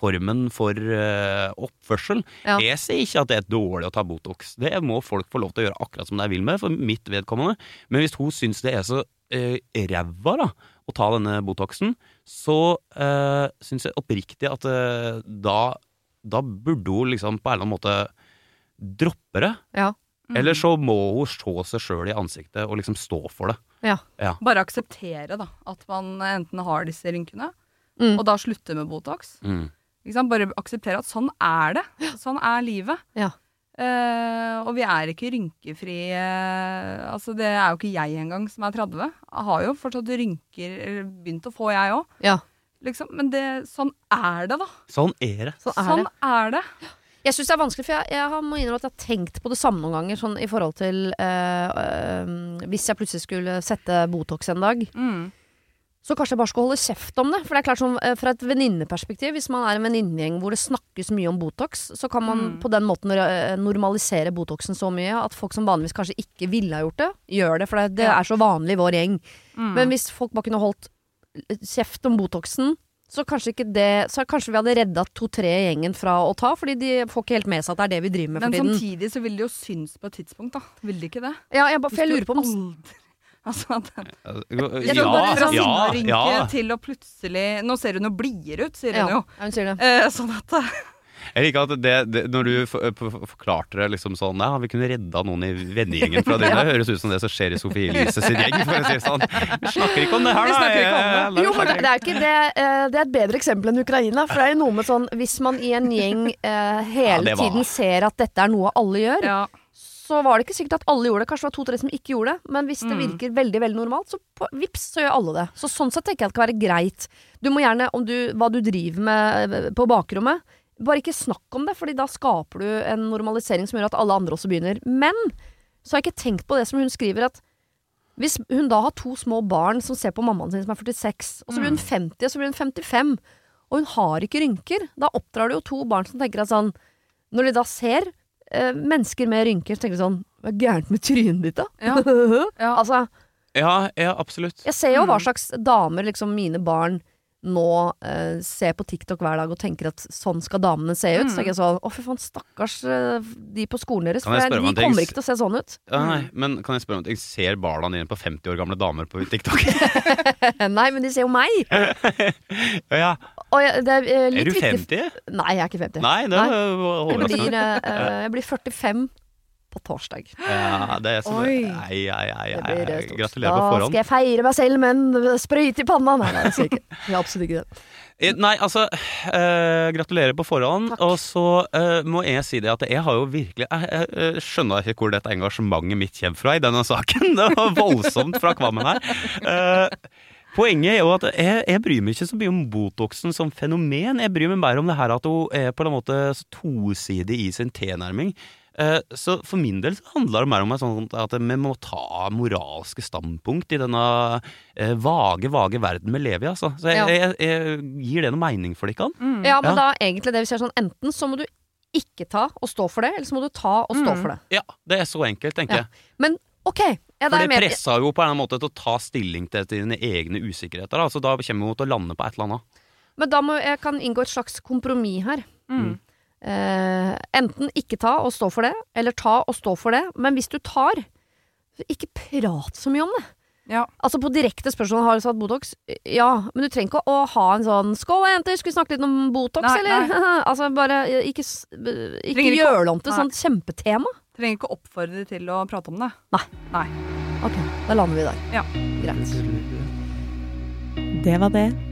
Speaker 4: formen for uh, oppførsel.
Speaker 1: Ja.
Speaker 4: Jeg sier ikke at det er dårlig å ta Botox. Det må folk få lov til å gjøre akkurat som de vil med, for mitt vedkommende. Men hvis hun syns det er så uh, ræva da, å ta denne Botoxen, så uh, syns jeg oppriktig at uh, da, da burde hun liksom på en eller annen måte droppe det.
Speaker 1: Ja.
Speaker 4: Eller så må hun se seg sjøl i ansiktet og liksom stå for det.
Speaker 1: Ja.
Speaker 5: Bare akseptere da, at man enten har disse rynkene,
Speaker 1: Mm.
Speaker 5: og da slutte med Botox.
Speaker 4: Mm.
Speaker 5: Ikke sant? Bare akseptere at sånn er det. Sånn er livet.
Speaker 1: Ja.
Speaker 5: Uh, og vi er ikke rynkefrie Altså, det er jo ikke jeg engang som er 30. Jeg har jo fortsatt rynker, eller begynt å få, jeg òg.
Speaker 1: Ja.
Speaker 5: Liksom. Men det, sånn er det, da.
Speaker 4: Sånn er det.
Speaker 1: Sånn er
Speaker 5: Sånn er det.
Speaker 1: Jeg syns det er vanskelig, for jeg, jeg har- må innrømme at jeg har tenkt på det samme noen ganger. Sånn i forhold til øh, øh, Hvis jeg plutselig skulle sette Botox en dag,
Speaker 5: Mm.
Speaker 1: så kanskje jeg bare skal holde kjeft om det. For det er klart sånn, eh, Fra et venninneperspektiv, hvis man er en venninnegjeng hvor det snakkes mye om Botox, så kan man
Speaker 5: Mm.
Speaker 1: på den måten normalisere Botoxen så mye at folk som vanligvis kanskje ikke ville ha gjort det, gjør det. For det, det er så vanlig i vår gjeng.
Speaker 5: Mm.
Speaker 1: Men hvis folk bare kunne holdt kjeft om Botoxen, så kanskje ikke det Så kanskje vi hadde redda to-tre i gjengen fra å ta, fordi de får ikke helt med seg at det er det vi driver med
Speaker 5: Men
Speaker 1: for tiden.
Speaker 5: samtidig så vil det jo synes på et tidspunkt, da. Vil det ikke det?
Speaker 1: Ja, jeg, bare, for jeg lurer på om
Speaker 5: Aldri- Altså at
Speaker 1: Jeg
Speaker 4: Ja,
Speaker 1: bare
Speaker 5: Fra
Speaker 4: ja,
Speaker 5: sinnarynke
Speaker 4: ja.
Speaker 5: til å plutselig Nå ser hun jo blidere ut, sier
Speaker 1: ja,
Speaker 5: hun jo.
Speaker 1: ja, hun sier det.
Speaker 5: Eh, sånn at eh,
Speaker 4: Jeg liker at det, det Når du for, for, forklarte det liksom sånn Ja, vi kunne redda noen i vennegjengen fra det. Det høres ut som det som skjer i Sofie Elises gjeng, for å si det sånn. Vi snakker ikke om det her, da.
Speaker 5: snakker ikke om det.
Speaker 4: Eh,
Speaker 1: Jo, men det, det er ikke det, eh, det er et bedre eksempel enn Ukraina. For det er jo noe med sånn Hvis man i en gjeng eh, hele
Speaker 4: ja,
Speaker 1: tiden ser at dette er noe alle gjør,
Speaker 5: Ja.
Speaker 1: så var det ikke sikkert at alle gjorde det. Kanskje det var to-tre som ikke gjorde det. Men hvis det
Speaker 5: Mm.
Speaker 1: virker veldig veldig normalt, så på, vips, så gjør alle det. Så sånn sett tenker jeg at det kan være greit. Du må gjerne, om du, hva du driver med eh, på bakrommet, bare ikke snakk om det, Fordi da skaper du en normalisering som gjør at alle andre også begynner. Men så har jeg ikke tenkt på det som hun skriver, at hvis hun da har to små barn som ser på mammaen sin som er 46, og så blir hun 50, og så blir hun 55, og hun har ikke rynker, da oppdrar du jo to barn som tenker at sånn Når de da ser eh, mennesker med rynker, så tenker de sånn Hva er gærent med trynet ditt, da?
Speaker 5: Ja. Ja.
Speaker 1: altså,
Speaker 4: Ja, ja, absolutt.
Speaker 1: jeg ser jo hva
Speaker 5: Mm.
Speaker 1: slags damer liksom mine barn nå eh, ser på TikTok hver dag og tenker at sånn skal damene se ut. Så
Speaker 5: Mm.
Speaker 1: tenker jeg sånn Å, fy faen, stakkars eh, de på skolen deres. For de
Speaker 4: kommer ting?
Speaker 1: ikke til å se sånn ut.
Speaker 4: Ja, nei, men kan jeg spørre om ting? Ser barna dine på 50 år gamle damer på TikTok?
Speaker 1: Nei, men de ser jo meg!
Speaker 4: ja.
Speaker 1: Jeg, er eh,
Speaker 4: Er
Speaker 1: du
Speaker 4: du
Speaker 1: viktig
Speaker 4: 50?
Speaker 1: Nei, jeg er ikke 50.
Speaker 4: Nei, det
Speaker 1: Nei.
Speaker 4: var
Speaker 1: Jeg blir, eh, jeg blir 45 på torsdag.
Speaker 4: Ja, det er så
Speaker 5: Oi.
Speaker 1: Ei, ei,
Speaker 4: ei.
Speaker 1: stort.
Speaker 4: Gratulerer på forhånd.
Speaker 1: Da skal jeg feire meg selv med en sprøyte i panna. Nei, nei, det ikke. Absolutt ikke det.
Speaker 4: Eh, Nei, altså øh, Gratulerer på forhånd.
Speaker 1: Takk.
Speaker 4: Og så øh, må jeg si det at jeg har jo virkelig Jeg, jeg, jeg skjønner ikke hvor dette engasjementet mitt kommer fra i denne saken. Det var voldsomt fra Kvammen her. Uh, Poenget er jo at jeg, jeg bryr meg ikke så mye om Botoxen som fenomen. Jeg bryr meg mer om det her at hun er på en måte tosidig i sin tilnærming. Eh, Så for min del så handler det mer om at vi må ta moralske standpunkt i denne eh, vage, vage verden vi lever i. Altså. Så jeg,
Speaker 1: Ja.
Speaker 4: jeg, jeg gir det noe mening for dere?
Speaker 5: Mm.
Speaker 1: Ja, men
Speaker 4: Ja.
Speaker 1: da egentlig det vi sier sånn Enten så må du ikke ta og stå for det, eller så må du ta og stå
Speaker 5: Mm.
Speaker 1: for det.
Speaker 4: Ja, det er så enkelt, tenker
Speaker 1: Ja.
Speaker 4: jeg.
Speaker 1: Men ok, ja,
Speaker 4: For
Speaker 1: er
Speaker 4: det pressa jo på en måte til å ta stilling til dine egne usikkerheter. Da. Så da kommer vi til å lande på et eller annet.
Speaker 1: Men da må jeg kan inngå et slags kompromiss her.
Speaker 5: Mm.
Speaker 1: Eh, enten ikke ta og stå for det, eller ta og stå for det. Men hvis du tar, ikke prat så mye om det.
Speaker 5: Ja.
Speaker 1: Altså På direkte spørsmål har du satt Botox. Ja, men du trenger ikke å ha en sånn 'Skål, jenter, skal vi snakke litt om Botox',
Speaker 5: Nei,
Speaker 1: eller?
Speaker 5: nei.
Speaker 1: altså bare eh, ikke, eh, ikke
Speaker 5: ikke
Speaker 1: gjør det om til sånt kjempetema.
Speaker 5: Trenger ikke oppfordre til å prate om det.
Speaker 1: Nei Ok, da lander vi der.
Speaker 5: Ja.
Speaker 1: Greit.
Speaker 6: Det var det.